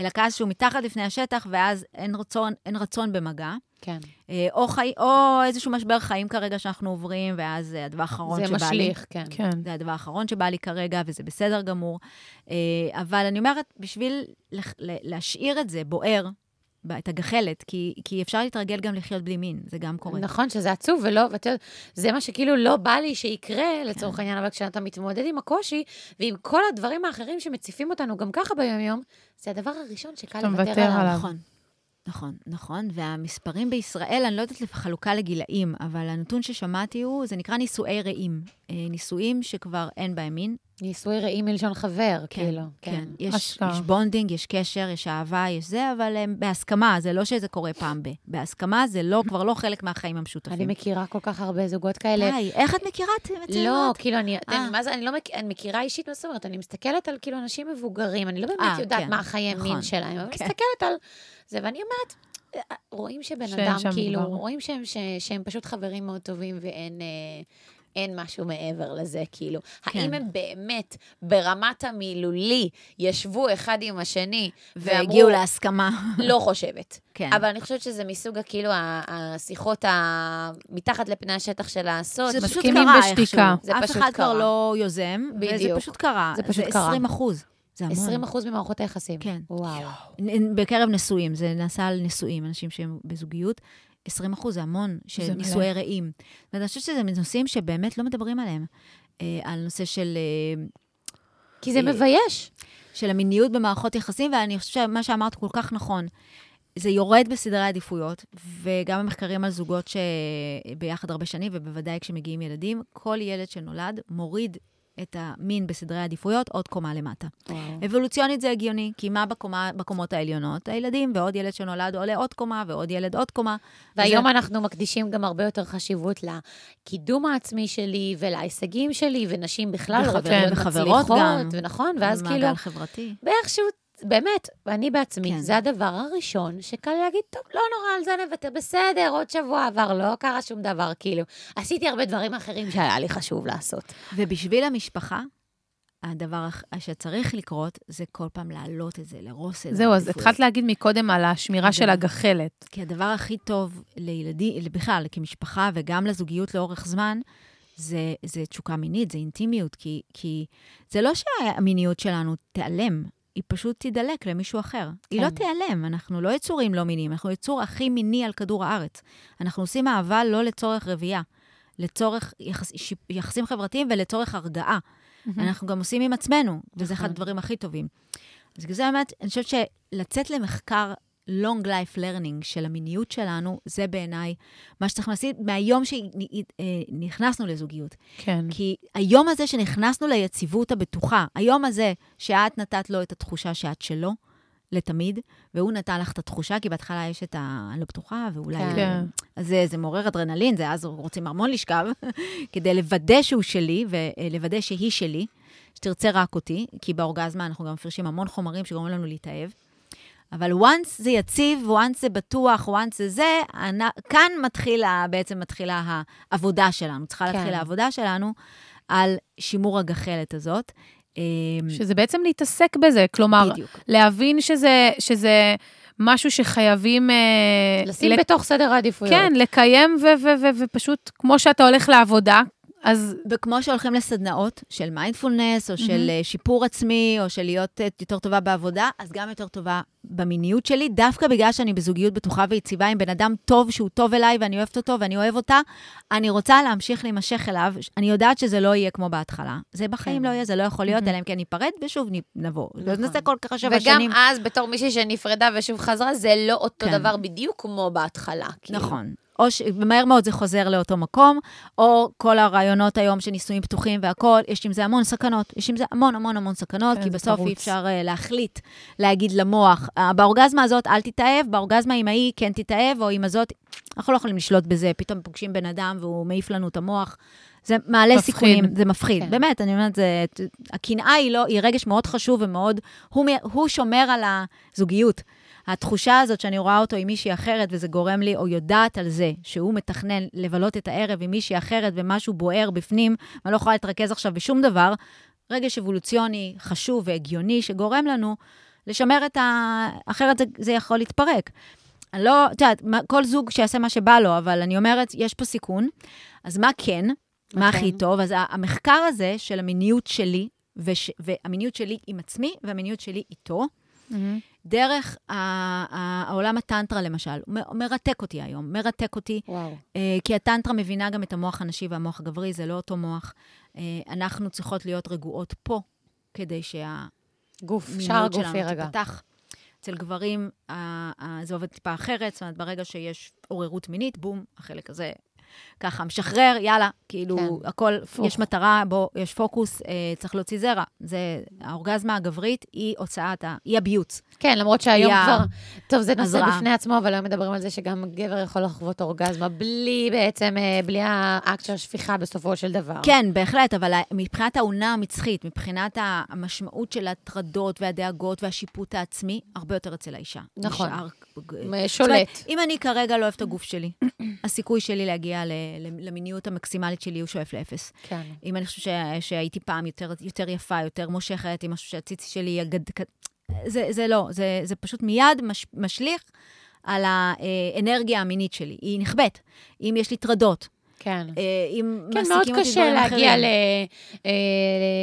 B: אלא כעס שהוא מתחת לפני השטח, ואז אין רצון, אין רצון במגע.
A: כן.
B: אה, או, חי, או איזשהו משבר חיים כרגע שאנחנו עוברים, ואז זה הדבר האחרון
A: זה
B: שבא לי.
A: משליך, כן.
C: כן.
B: זה הדבר האחרון שבא לי כרגע, וזה בסדר גמור. אה, אבל אני אומרת, בשביל להשאיר את זה בוער, את הגחלת, כי, כי אפשר להתרגל גם לחיות בלי מין, זה גם קורה.
A: נכון, שזה עצוב, ולא, ואתה יודע, זה מה שכאילו לא בא לי שיקרה, לצורך העניין, אבל כשאתה מתמודד עם הקושי, ועם כל הדברים האחרים שמציפים אותנו גם ככה ביום-יום, זה הדבר הראשון שקל לוותר. עליו.
B: נכון. נכון, נכון, והמספרים בישראל, אני לא יודעת לחלוקה לגילאים, אבל הנתון ששמעתי הוא, זה נקרא נישואי רעים. אה, נישואים שכבר אין בהם מין.
A: נישואי רעים מלשון חבר,
B: כן,
A: כאילו.
B: כן. יש,
C: אשכרה.
B: יש bonding, יש קשר, יש אהבה, יש זה, אבל הם בהסכמה, זה לא שזה קורה פעם ב. בהסכמה זה לא, כבר לא חלק מהחיים המשותפים.
A: אני מכירה כל כך הרבה זוגות כאלה.
B: די, איך את מכירה את
A: לא,
B: הצעירות?
A: כאילו, אני,
B: אה.
A: מה זה, אני לא מכ... אני מכירה אישית, מה זאת אומרת? אני מסתכלת על כאילו אנשים מבוגרים, אני לא באמת
B: אה,
A: יודעת
B: כן,
A: מה החיי
B: נכון,
A: מין שלהם, אבל
B: כן.
A: מסתכלת על זה, ואני אומרת, אה, רואים שבן אדם, כאילו,
C: דבר.
A: רואים שהם, ש, שהם פשוט חברים מאוד טובים ואין... אה, אין משהו מעבר לזה, כאילו.
B: כן.
A: האם הם באמת, ברמת המילולי, ישבו אחד עם השני, ואמרו,
B: והגיעו להסכמה.
A: לא חושבת.
B: כן.
A: אבל אני חושבת שזה מסוג, כאילו, השיחות ה... מתחת לפני השטח של הסוד.
B: זה פשוט קרה. איכשהו.
A: זה
B: אף
A: פשוט
B: אחד כבר
A: קרה.
B: לא יוזם, וזה
A: בדיוק.
B: פשוט קרה.
A: זה פשוט
B: זה
A: קרה.
B: 20 אחוז. זה המון.
A: 20 אחוז ממערכות היחסים.
B: כן.
A: וואו.
B: בקרב נשואים, זה נעשה על נשואים, אנשים שהם בזוגיות. 20 אחוז זה המון, של. נישואי רעים. ואני חושבת שזה נושאים שבאמת לא מדברים עליהם. אה, על נושא של, אה,
A: כי זה
B: אה,
A: מבייש.
B: של המיניות במערכות יחסים, ואני חושבת שמה שאמרת כל כך נכון. זה יורד בסדרי העדיפויות, וגם המחקרים על זוגות שביחד הרבה שנים, ובוודאי כשמגיעים ילדים, כל ילד שנולד מוריד את המין בסדרי העדיפויות עוד קומה למטה. אבולוציונית זה הגיוני, כי מה בקומה, בקומות העליונות? הילדים, ועוד ילד שנולד עולה עוד קומה, ועוד ילד עוד קומה.
A: והיום
B: וזה-
A: אנחנו מקדישים גם הרבה יותר חשיבות לקידום העצמי שלי ולהישגים שלי, ונשים בכלל רוצות להיות
B: וחברות
A: מצליחות,
B: גם.
A: ונכון, ואז
B: מעגל
A: כאילו,
B: חברתי.
A: באיכשהו, באמת, ואני בעצמי,
B: כן.
A: זה הדבר הראשון שקל להגיד, טוב, לא נורא, על זה נוותר, בסדר, עוד שבוע עבר, לא קרה שום דבר, כאילו. עשיתי הרבה דברים אחרים שהיה לי חשוב לעשות.
B: ובשביל המשפחה, הדבר שצריך לקרות, זה כל פעם להעלות את זה, לרוס את זה.
C: זהו, אז. התחלת להגיד מקודם על השמירה של. הגחלת.
B: כי הדבר הכי טוב לילדים, בכלל, כמשפחה וגם לזוגיות לאורך זמן, זה, זה תשוקה מינית, זה אינטימיות, כי, כי זה לא שהמיניות שלנו תיעלם, היא פשוט תידלק למישהו אחר. כן. היא. לא תיעלם, אנחנו לא יצורים לא מיניים, אנחנו יצור הכי מיני על כדור הארץ. אנחנו עושים אהבה לא לצורך רבייה, לצורך יחס, יחסים חברתיים ולצורך הרגעה. אנחנו גם עושים עם עצמנו, וזה אחד
A: נכון.
B: הדברים הכי טובים. אז בגלל זה באמת, אני חושבת שלצאת למחקר long life learning של המיניות שלנו, זה בעיניי מה שצריך לעשות מהיום שנכנסנו לזוגיות.
C: כן.
B: כי היום הזה שנכנסנו ליציבות הבטוחה, היום הזה שאת נתת לו את התחושה שאת שלו, לתמיד, והוא נתן לך את התחושה, כי בהתחלה יש את ה... אני לא בטוחה, ואולי...
A: כן.
C: כן.
B: אז זה, זה מעורר אדרנלין, זה אז רוצים המון לשכב, כדי לוודא שהוא שלי, ולוודא שהיא שלי, שתרצה רק אותי, כי באורגזמה אנחנו גם מפרשים המון חומרים שגורמים לנו להתאהב. אבל once זה יציב, once זה בטוח, once זה זה, אנ- כאן מתחילה, בעצם מתחילה העבודה שלנו. צריכה
A: כן.
B: להתחיל העבודה שלנו על שימור הגחלת הזאת. אמ,
C: שזה בעצם להתעסק בזה, כלומר,
B: בדיוק.
C: להבין שזה, שזה משהו שחייבים... אה,
A: לשים
C: לק-
A: בתוך סדר העדיפויות.
C: כן, לקיים ו- ו- ו- ופשוט, כמו שאתה הולך לעבודה, אז
B: וכמו שהולכים לסדנאות של מיינדפולנס, או של אה, שיפור עצמי, או של להיות אה, יותר טובה בעבודה, אז גם יותר טובה במיניות שלי, דווקא בגלל שאני בזוגיות בטוחה ויציבה עם בן אדם טוב, שהוא טוב אליי, ואני אוהבת אותו, ואני אוהב אותה, אני רוצה להמשיך להימשך אליו. אני יודעת שזה לא יהיה כמו בהתחלה. זה בחיים
A: כן.
B: לא יהיה, זה לא יכול להיות,
C: מהמם.
B: אלא אם כן ניפרד, ושוב נבוא. לא
A: נכון.
B: נעשה כל כך שבע
A: וגם
B: שנים.
A: אז, בתור מישהי שנפרדה ושוב חזרה, זה לא אותו
B: כן.
A: דבר בדיוק כמו בהתחלה. כאילו.
B: נכון. או שמהר מאוד זה חוזר לאותו מקום, או כל הרעיונות היום של נישואים פתוחים והכול, יש עם זה המון סכנות. יש עם זה המון המון המון סכנות,
C: כן,
B: כי בסוף. אי אפשר uh, להחליט, להגיד למוח, "אה, באורגזמה הזאת אל תתאהב, באורגזמה עם ההיא כן תתאהב, או עם הזאת, אנחנו לא יכולים לשלוט בזה, פתאום פוגשים בן אדם והוא מעיף לנו את המוח. זה מעלה
C: מפחיד.
B: סיכונים, זה מפחיד.
A: כן.
B: באמת, אני אומרת, זה, הקנאה היא לא, היא רגש מאוד חשוב ומאוד, הוא, הוא שומר על הזוגיות. התחושה הזאת שאני רואה אותו עם מישהי אחרת, וזה גורם לי, או יודעת על זה, שהוא מתכנן לבלות את הערב עם מישהי אחרת, ומשהו בוער בפנים, ואני לא יכולה להתרכז עכשיו בשום דבר, רגש אבולוציוני חשוב והגיוני, שגורם לנו לשמר את ה... אחרת זה, זה יכול להתפרק. אני לא, את יודעת, כל זוג שיעשה מה שבא לו, אבל אני אומרת, יש פה סיכון. אז מה כן? מה
A: כן.
B: הכי טוב? אז המחקר הזה של המיניות שלי, וש, והמיניות שלי עם עצמי, והמיניות שלי איתו, דרך ה- ה- העולם הטנטרה, למשל, מ- מרתק אותי היום, מרתק אותי,
A: וואו.
B: אה, כי הטנטרה מבינה גם את המוח הנשי והמוח הגברי, זה לא אותו מוח. אה, אנחנו צריכות להיות רגועות פה, כדי שהמיניות
A: גוף, שער גוף
B: שלנו
A: יירגע.
B: תיפתח. אצל גברים זה עובד טיפה אחרת, זאת אומרת, ברגע שיש עוררות מינית, בום, החלק הזה ככה משחרר, יאללה, כאילו,
A: כן.
B: הכל,
C: הפוך.
B: יש מטרה, בוא, יש פוקוס, אה, צריך להוציא זרע. זה, האורגזמה הגברית היא הוצאת, ה- היא הביוץ.
A: כן, למרות שהיום כבר... טוב, זה נושא. בפני עצמו, אבל היום מדברים על זה שגם גבר יכול לחוות אורגזמה בלי בעצם, אה, בלי האקט של השפיכה בסופו של דבר.
B: כן, בהחלט, אבל מבחינת האונה המצחית, מבחינת המשמעות של ההטרדות והדאגות והשיפוט העצמי, הרבה יותר אצל האישה.
A: נכון.
B: נשאר-
A: שולט.
B: אומרת, אם אני כרגע לא אוהבת את הגוף שלי, הסיכוי שלי להגיע למיניות המקסימלית שלי, הוא שואף לאפס.
A: כן.
B: אם אני חושבת שהייתי פעם יותר, יותר יפה, יותר מושכת, עם משהו שהציצי שלי יגד... זה, זה לא, זה, זה פשוט מיד מש, משליך על האנרגיה המינית שלי. היא נכבדת. אם יש לי טרדות,
A: כן.
B: אה, אם
A: כן, מאוד קשה להגיע. ל, אה,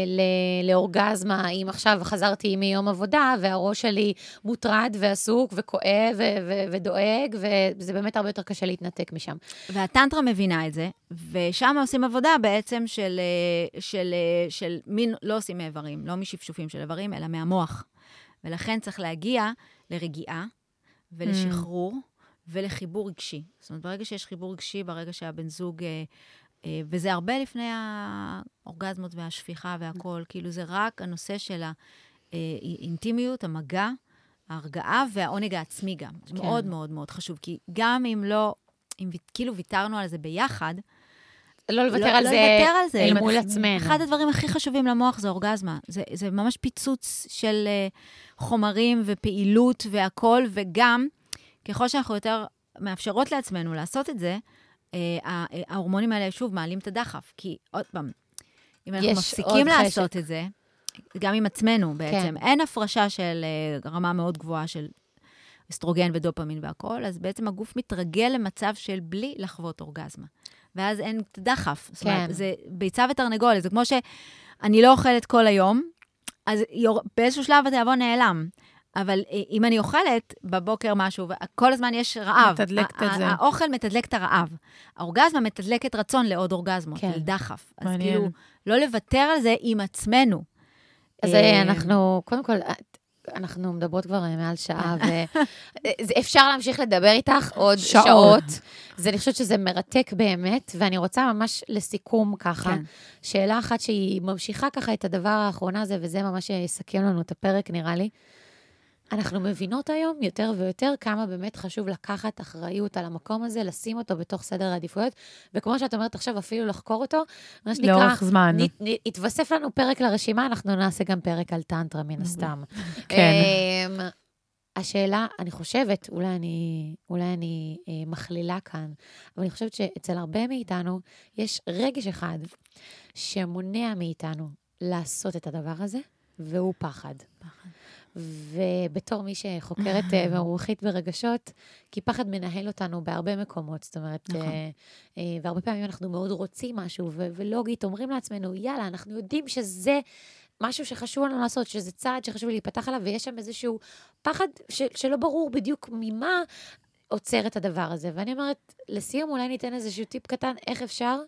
A: ל, לאורגזמה, אם עכשיו חזרתי מיום עבודה, והראש שלי מוטרד ועסוק וכואב ו, ו, ודואג, וזה באמת הרבה יותר קשה להתנתק משם.
B: והטנטרה מבינה את זה, ושם עושים עבודה בעצם של, אה, של, אה, של מין, לא עושים מאיברים, לא משפשופים של איברים, אלא מהמוח. ולכן צריך להגיע לרגיעה ולשחרור ולחיבור רגשי. זאת אומרת, ברגע שיש חיבור רגשי, ברגע שהבן זוג... אה, אה, וזה הרבה לפני האורגזמות והשפיכה והכול, כאילו זה רק הנושא של האינטימיות, המגע, ההרגעה והעונג העצמי גם. זה
A: כן.
B: מאוד מאוד מאוד חשוב, כי גם אם לא, אם כאילו ויתרנו על זה ביחד,
A: לא לוותר
B: לא-
A: על
B: לא
A: זה
B: על זה.
A: אל מול. עצמנו.
B: אחד הדברים הכי חשובים למוח זה אורגזמה. זה, זה ממש פיצוץ של uh, חומרים ופעילות והכול, וגם, ככל שאנחנו יותר מאפשרות לעצמנו לעשות את זה, uh, ההורמונים האלה שוב מעלים את הדחף. כי עוד פעם, אם אנחנו מפסיקים לעשות
A: חשק.
B: את זה, גם עם עצמנו בעצם,
A: כן.
B: אין הפרשה של uh, רמה מאוד גבוהה של אסטרוגן ודופמין והכול, אז בעצם הגוף מתרגל למצב של בלי לחוות אורגזמה. ואז אין את הדחף. זאת אומרת,
A: כן.
B: זה ביצה ותרנגולת, זה כמו שאני לא אוכלת כל היום, אז יור... באיזשהו שלב התיאבון נעלם. אבל אה, אם אני אוכלת בבוקר משהו, וכל הזמן יש רעב.
C: מתדלקת את זה.
B: האוכל מתדלק את הרעב. האורגזמה מתדלקת רצון לעוד אורגזמות,
A: כן.
B: של דחף. אז
C: מעניין.
B: כאילו, לא לוותר על זה עם עצמנו.
A: אז
B: אה,
A: אה, אנחנו, קודם כל, אנחנו מדברות כבר מעל שעה, ואפשר להמשיך לדבר איתך עוד
C: שעות.
A: שעות. זה, אני חושבת שזה מרתק באמת, ואני רוצה ממש לסיכום ככה,
B: כן.
A: שאלה אחת שהיא ממשיכה ככה את הדבר האחרונה הזה, וזה ממש יסכם לנו את הפרק, נראה לי. אנחנו מבינות היום יותר ויותר כמה באמת חשוב לקחת אחריות על המקום הזה, לשים אותו בתוך סדר העדיפויות, וכמו שאת אומרת עכשיו, אפילו לחקור אותו, מה שנקרא,
C: לאורך זמן.
A: יתווסף לנו פרק לרשימה, אנחנו נעשה גם פרק על טנטרה, מן הסתם.
C: כן.
A: אמ, השאלה, אני חושבת, אולי אני, אולי אני אה, מכלילה כאן, אבל אני חושבת שאצל הרבה מאיתנו יש רגש אחד שמונע מאיתנו לעשות את הדבר הזה, והוא פחד. ובתור מי שחוקרת אה, ומומחית ברגשות, כי פחד מנהל אותנו בהרבה מקומות. זאת אומרת,
B: נכון.
A: אה, אה, והרבה פעמים אנחנו מאוד רוצים משהו, ולוגית אומרים לעצמנו, יאללה, אנחנו יודעים שזה משהו שחשוב לנו לעשות, שזה צעד שחשוב לי להיפתח עליו, ויש שם איזשהו פחד שלא ברור בדיוק ממה עוצר את הדבר הזה. ואני אומרת, לסיום, אולי ניתן איזשהו טיפ קטן, איך אפשר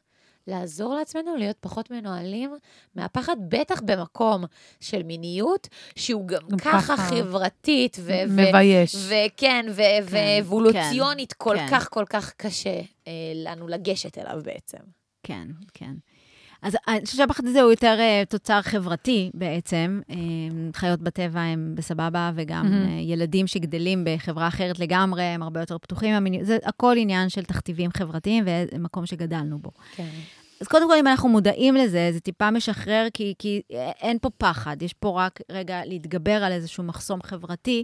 A: לעזור לעצמנו להיות פחות מנוהלים מהפחד, בטח במקום של מיניות, שהוא גם
C: גם
A: ככה. חברתית, ו-
C: מבייש.
A: וכן, ו- ואבולוציונית כל
B: כן.
A: כך כל כך קשה אה, לנו לגשת אליו בעצם.
B: כן, כן. אז אני חושבת שהפחד הזה הוא יותר uh, תוצר חברתי בעצם. Uh, חיות בטבע הם בסבבה, וגם
C: מהמם.
B: uh, ילדים שגדלים בחברה אחרת לגמרי, הם הרבה יותר פתוחים. זה הכל עניין של תכתיבים חברתיים ומקום שגדלנו בו.
A: כן.
B: אז קודם כל, אם אנחנו מודעים לזה, זה טיפה משחרר, כי, כי אין פה פחד, יש פה רק רגע להתגבר על איזשהו מחסום חברתי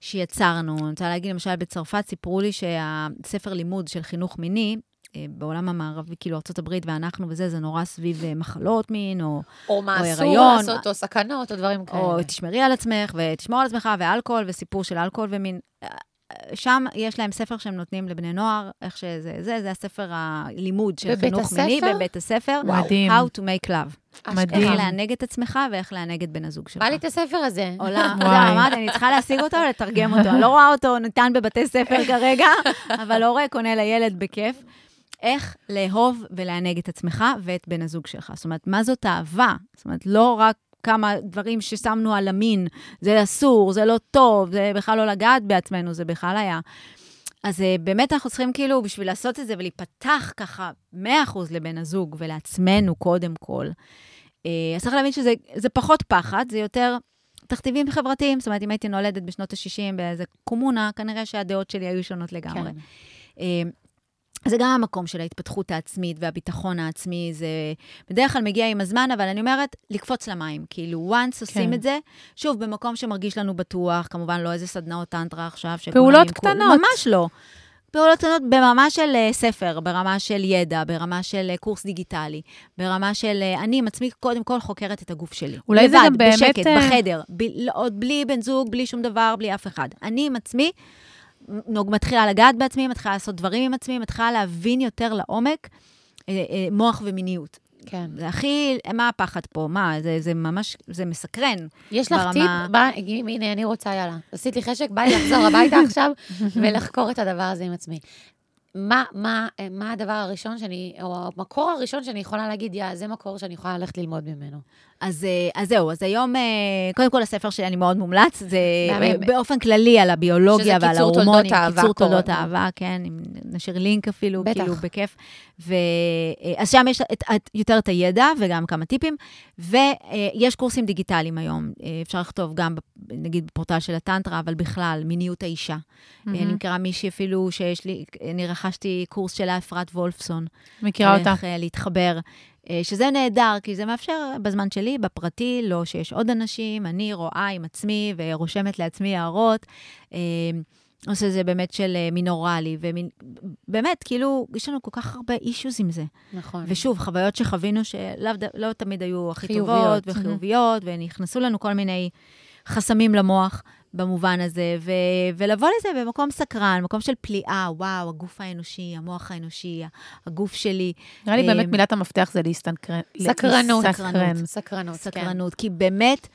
B: שיצרנו. אני רוצה להגיד, למשל, בצרפת סיפרו לי שהספר לימוד של חינוך מיני, אה, בעולם המערבי, כאילו ארה"ב ואנחנו וזה, זה נורא סביב אה, מחלות מין, או,
A: או מה
B: או
A: אסור
B: הריון,
A: לעשות, או סכנות, או דברים כאלה.
B: או תשמרי על עצמך, ותשמור על עצמך, ואלכוהול, וסיפור של אלכוהול ומין. שם יש להם ספר שהם נותנים לבני נוער, איך שזה, זה, זה הספר הלימוד של חינוך מיני
A: הספר?
B: בבית הספר.
C: מדהים.
B: How to make love.
C: מדהים.
B: איך לענג את עצמך ואיך לענג את בן הזוג שלך.
A: בא לי את הספר הזה.
B: עולם,
C: וואי.
B: אמרתי, אני צריכה להשיג אותו ולתרגם אותו. אני לא רואה אותו ניתן בבתי ספר כרגע, אבל הורה קונה לילד בכיף. איך לאהוב ולענג את עצמך ואת בן הזוג שלך. זאת אומרת, מה זאת אהבה? זאת אומרת, לא רק כמה דברים ששמנו על המין, זה אסור, זה לא טוב, זה בכלל לא לגעת בעצמנו, זה בכלל היה. אז אה, באמת אנחנו צריכים כאילו, בשביל לעשות את זה ולהיפתח ככה 100% לבן הזוג ולעצמנו קודם כל, אה, אז צריך להבין שזה זה פחות פחד, זה יותר תכתיבים חברתיים. זאת אומרת, אם הייתי נולדת בשנות ה-60 באיזה קומונה, כנראה שהדעות שלי היו שונות לגמרי.
A: כן.
B: זה גם המקום של ההתפתחות העצמית והביטחון העצמי, זה בדרך כלל מגיע עם הזמן, אבל אני אומרת, לקפוץ למים. כאילו, once עושים
C: כן.
B: את זה, שוב, במקום שמרגיש לנו בטוח, כמובן לא איזה סדנאות טנטרה עכשיו. שכולם
C: פעולות קטנות.
B: ממש לא. פעולות קטנות ברמה של אה, ספר, ברמה של ידע, ברמה של אה, קורס דיגיטלי, ברמה של אה, אני עם עצמי קודם כל חוקרת את הגוף שלי.
C: אולי זה
B: לבד,
C: גם באמת,
B: בשקט,
C: אה,
B: בחדר, ב, לא- עוד בלי בן זוג, בלי שום דבר, בלי אף אחד. אני עם עצמי, נוג- מתחילה לגעת בעצמי, מתחילה לעשות דברים עם עצמי, מתחילה להבין יותר לעומק אה, אה, מוח ומיניות.
A: כן.
B: זה הכי, מה הפחד פה? מה, זה, זה ממש, זה מסקרן.
A: יש לך
B: ברמה-
A: טיפ? בא, הנה, אני רוצה, יאללה. עשית לי חשק, בא לי לחזור הביתה עכשיו ולחקור את הדבר הזה עם עצמי. מה, מה, מה הדבר הראשון שאני, או המקור הראשון שאני יכולה להגיד, יא, זה מקור שאני יכולה ללכת ללמוד ממנו.
B: אז, אה, אז זהו, אז היום, אה, קודם כל הספר שלי אני מאוד מומלץ, זה באופן כללי על הביולוגיה
A: שזה
B: ועל
A: קיצור
B: ההורמונים.
A: תולדות אהבה
B: קיצור תולדות. אהבה, כן, נשאיר לינק אפילו,
A: בטח.
B: כאילו, בכיף. ו, אה, אז שם יש את, את, יותר את הידע וגם כמה טיפים, ויש קורסים דיגיטליים היום. אפשר לכתוב גם, נגיד, בפורטל של הטנטרה, אבל בכלל, מיניות האישה. אני מכירה מישהי אפילו שיש לי, אני רכשתי קורס שלה, אפרת וולפסון.
C: מכירה אותה.
B: איך להתחבר, שזה נהדר, כי זה מאפשר בזמן שלי, בפרטי, לא שיש עוד אנשים, אני רואה עם עצמי ורושמת לעצמי הערות. אה, עושה זה באמת של אה, מינורלי, ובאמת, כאילו, יש לנו כל כך הרבה אישוז עם זה.
A: נכון.
B: ושוב, חוויות שחווינו שלאו ד- לא תמיד היו הכי
A: חיוביות.
B: טובות וחיוביות, ונכנסו לנו כל מיני חסמים למוח במובן הזה, ו- ולבוא לזה במקום סקרן, מקום של פליאה, וואו, הגוף האנושי, המוח האנושי, הגוף שלי.
C: נראה לי באמת
B: אה,
C: מילת המפתח זה להסתנקרן.
A: סקרנות.
C: סקרן.
A: סקרנות, כן.
B: סקרנות, כי באמת,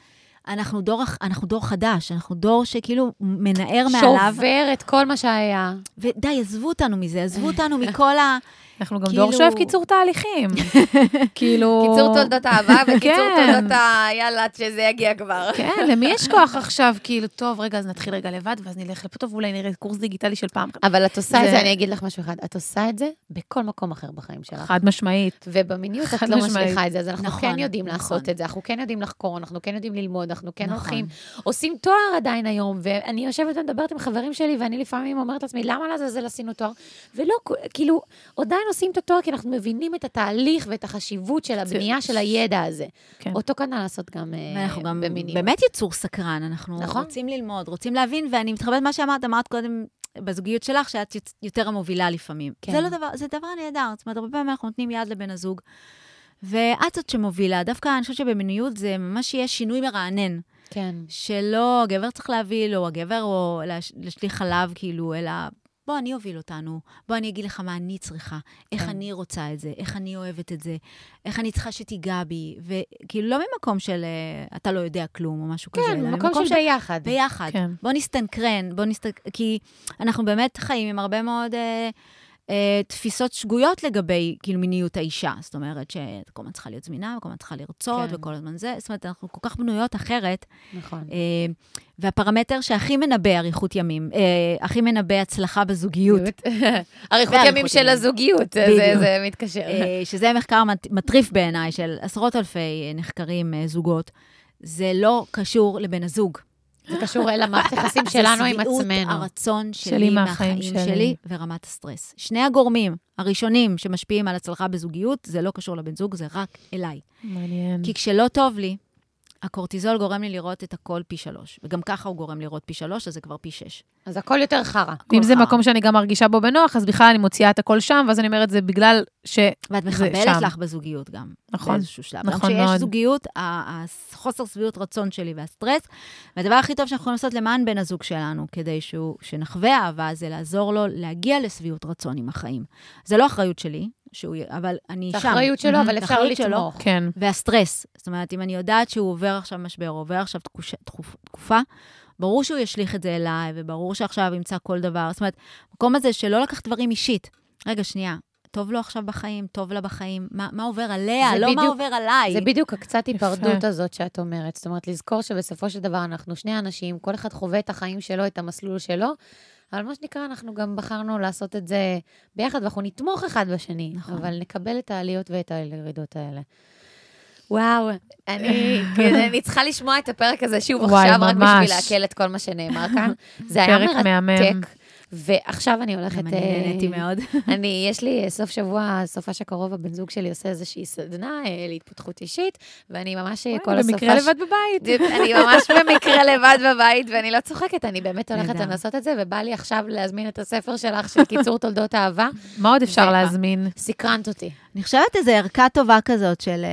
B: אנחנו דור, אנחנו דור חדש, אנחנו דור שכאילו מנער מעליו,
A: שובר את כל מה שהיה.
B: ודי, עזבו אותנו מזה, עזבו אותנו מכל ה...
C: אנחנו גם
B: כאילו-
C: דור שאוהב קיצור תהליכים. כאילו...
A: קיצור תולדות אהבה וקיצור
C: כן.
A: תולדות ה... יאללה, עד שזה יגיע כבר.
C: כן, למי יש כוח עכשיו? כאילו, טוב, רגע, אז נתחיל רגע לבד, ואז נלך לפה, טוב, אולי נראה קורס דיגיטלי של פעם.
A: אבל את עושה את
C: זה-
A: אני אגיד לך משהו אחד, את עושה את זה בכל מקום אחר בחיים שלך.
C: חד משמעית.
A: ובמיניות את לא. משליכה את זה, אז אנחנו
B: נכון,
A: כן יודעים
B: נכון.
A: לעשות את זה, אנחנו כן יודעים לחקור, אנחנו כן יודעים ללמוד, אנחנו כן
B: נכון.
A: הולכים, עושים תואר עדיין היום, ואני יושבת ומדברת עם חברים שלי, ואני לפעמים אומרת לעצמי, למה לעזאזל עשינו תואר? ולא, כאילו, עדיין עושים את התואר, כי אנחנו מבינים את התהליך ואת החשיבות של הבנייה של הידע הזה.
C: כן.
A: אותו כנ"ל לעשות גם אה,
B: ואנחנו גם
A: במיניות.
B: באמת יצור סקרן, אנחנו
A: נכון.
B: רוצים ללמוד, רוצים להבין, ואני מתחברת מה שאמרת, אמרת קודם בזוגיות שלך, שאת יותר המובילה לפעמים.
A: כן.
B: זה לא דבר, זה דבר נהדר, זאת אומרת, הרבה פעמים אנחנו נותנים יד לבן הזוג, ואת זאת שמובילה. דווקא אני חושבת שבמיניות זה ממש יהיה שינוי מרענן,
A: כן.
B: שלא הגבר צריך להביא, או הגבר, או להש- להשליך חלב, כאילו, אלא... בוא, אני אוביל אותנו, בוא, אני אגיד לך מה אני צריכה, איך
A: כן.
B: אני רוצה את זה, איך אני אוהבת את זה, איך אני צריכה שתיגע בי, וכאילו, לא ממקום של אה, אתה לא יודע כלום, או משהו כזה,
A: כן,
B: אלא
A: מקום של ביחד.
B: ביחד.
C: כן.
B: בוא נסתנכרן, בוא נסתנכרן, כי אנחנו באמת חיים עם הרבה מאוד אה, תפיסות שגויות לגבי, כאילו, מיניות האישה. זאת אומרת, שאת כל הזמן צריכה להיות זמינה, וכל הזמן צריכה לרצות,
A: כן.
B: וכל הזמן זה. זאת אומרת, אנחנו כל כך בנויות אחרת.
A: נכון.
B: אה, והפרמטר שהכי מנבא אריכות ימים, אה, הכי מנבא הצלחה בזוגיות,
A: אריכות ימים של
B: ימים.
A: הזוגיות, זה-. זה מתקשר.
B: אה, שזה מחקר מט- מטריף בעיניי, של עשרות אלפי אה, נחקרים, אה, זוגות, זה לא קשור לבן הזוג.
A: זה קשור אל המערכת היחסים
B: זה
A: שלנו עם
B: שביעות
A: עצמנו.
B: הרצון
C: שלי
B: שלי
C: מהחיים
B: מהחיים
C: שלי.
B: שלי ורמת הסטרס. שני הגורמים הראשונים שמשפיעים על הצלחה בזוגיות, זה לא קשור לבן זוג, זה רק אליי.
C: מעניין.
B: כי כשלא טוב לי, הקורטיזול גורם לי לראות את הכל פי שלוש. וגם ככה הוא גורם לראות פי שלוש, אז זה כבר פי שש.
A: אז הכל יותר חרא.
C: אם זה
B: חרא.
C: מקום שאני גם מרגישה בו בנוח, אז בכלל אני מוציאה את הכל שם, ואז אני אומרת, זה בגלל ש...
B: ואת מחבלת. לך בזוגיות גם.
C: נכון,
B: באיזשהו שלב.
C: נכון
B: גם כשיש
C: מאוד.
B: זוגיות, החוסר שביעות רצון שלי והסטרס, והדבר הכי טוב שאנחנו יכולים לעשות למען בן הזוג שלנו, כדי שהוא, שנחווה אהבה, זה לעזור לו להגיע לשביעות רצון עם החיים. זה לא אחריות שלי, שהוא, אבל אני
A: זה
B: שם.
A: אחריות שלו. אבל אפשר. לתמוך.
C: כן.
B: והסטרס. זאת אומרת, אם אני יודעת שהוא עובר עכשיו משבר, עובר עכשיו תקוש, תקופ, תקופה, ברור שהוא ישליך את זה אליי, וברור שעכשיו ימצא כל דבר. זאת אומרת, המקום הזה שלא לקח דברים אישית. רגע, שנייה, טוב לו עכשיו בחיים, טוב לה בחיים, מה, מה עובר עליה,
A: זה
B: לא מה
A: בדיוק-
B: עובר עליי.
A: זה בדיוק הקצת. היפרדות הזאת שאת אומרת. זאת אומרת, לזכור שבסופו של דבר אנחנו שני אנשים, כל אחד חווה את החיים שלו, את המסלול שלו, אבל מה שנקרא, אנחנו גם בחרנו לעשות את זה ביחד, ואנחנו נתמוך אחד בשני,
B: נכון.
A: אבל נקבל את העליות ואת הירידות האלה. וואו, אני, כן, אני צריכה לשמוע את הפרק הזה שוב
C: וואי,
A: עכשיו, רק
C: ממש.
A: בשביל לעכל את כל מה שנאמר כאן. זה היה
C: מהמם.
A: ועכשיו אני הולכת...
B: גם אני נהניתי
A: אה,
B: מאוד.
A: אני, יש לי אה, סוף שבוע, סופש הקרוב, הבן זוג שלי עושה איזושהי סדנה אה, להתפתחות אישית, ואני ממש כל הסופש...
C: במקרה לבד בבית.
A: אני ממש במקרה לבד בבית, ואני לא צוחקת, אני באמת הולכת. לעשות את זה, ובא לי עכשיו להזמין את הספר שלך של קיצור תולדות אהבה.
C: מה עוד אפשר להזמין?
A: סקרנת אותי.
B: אני חושבת איזו ערכה טובה כזאת של,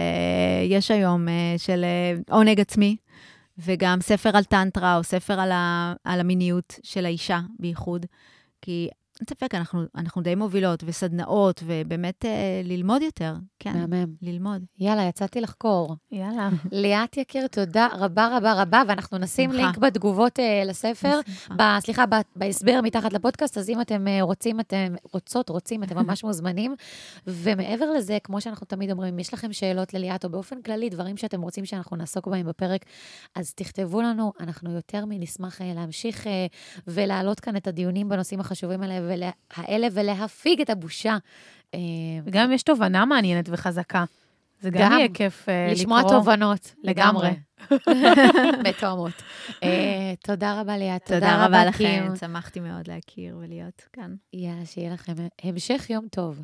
B: יש היום, של עונג עצמי, וגם ספר על טנטרה, או ספר על, ה, על המיניות של האישה בייחוד. כי אין ספק, אנחנו, אנחנו די מובילות, וסדנאות, ובאמת אה, ללמוד יותר. כן,
A: מהמם.
B: ללמוד.
A: יאללה, יצאתי לחקור.
C: יאללה.
A: ליאת יקיר, תודה רבה רבה רבה, ואנחנו נשים
B: בשמחה.
A: לינק בתגובות אה, לספר. ב- סליחה, ב- בהסבר מתחת לפודקאסט, אז אם אתם אה, רוצים, אתם רוצות, רוצים, אתם ממש מוזמנים. ומעבר לזה, כמו שאנחנו תמיד אומרים, אם יש לכם שאלות לליאת, או באופן כללי, דברים שאתם רוצים שאנחנו נעסוק בהם בפרק, אז תכתבו לנו, אנחנו יותר מנשמח אה, להמשיך אה, ולהעלות כאן את הדיונים בנושאים החשובים האלה, ולה- האלה ולהפיג את הבושה. אה,
C: וגם אם יש תובנה מעניינת וחזקה. זה גם
A: גם
C: יהיה כיף אה, לקרוא.
A: לשמוע תובנות, לגמרי. מתואמות. אה, תודה רבה, ליאת.
B: תודה רבה
A: קים.
B: לכם, שמחתי מאוד להכיר ולהיות כאן.
A: יאללה, שיהיה לכם המשך יום טוב.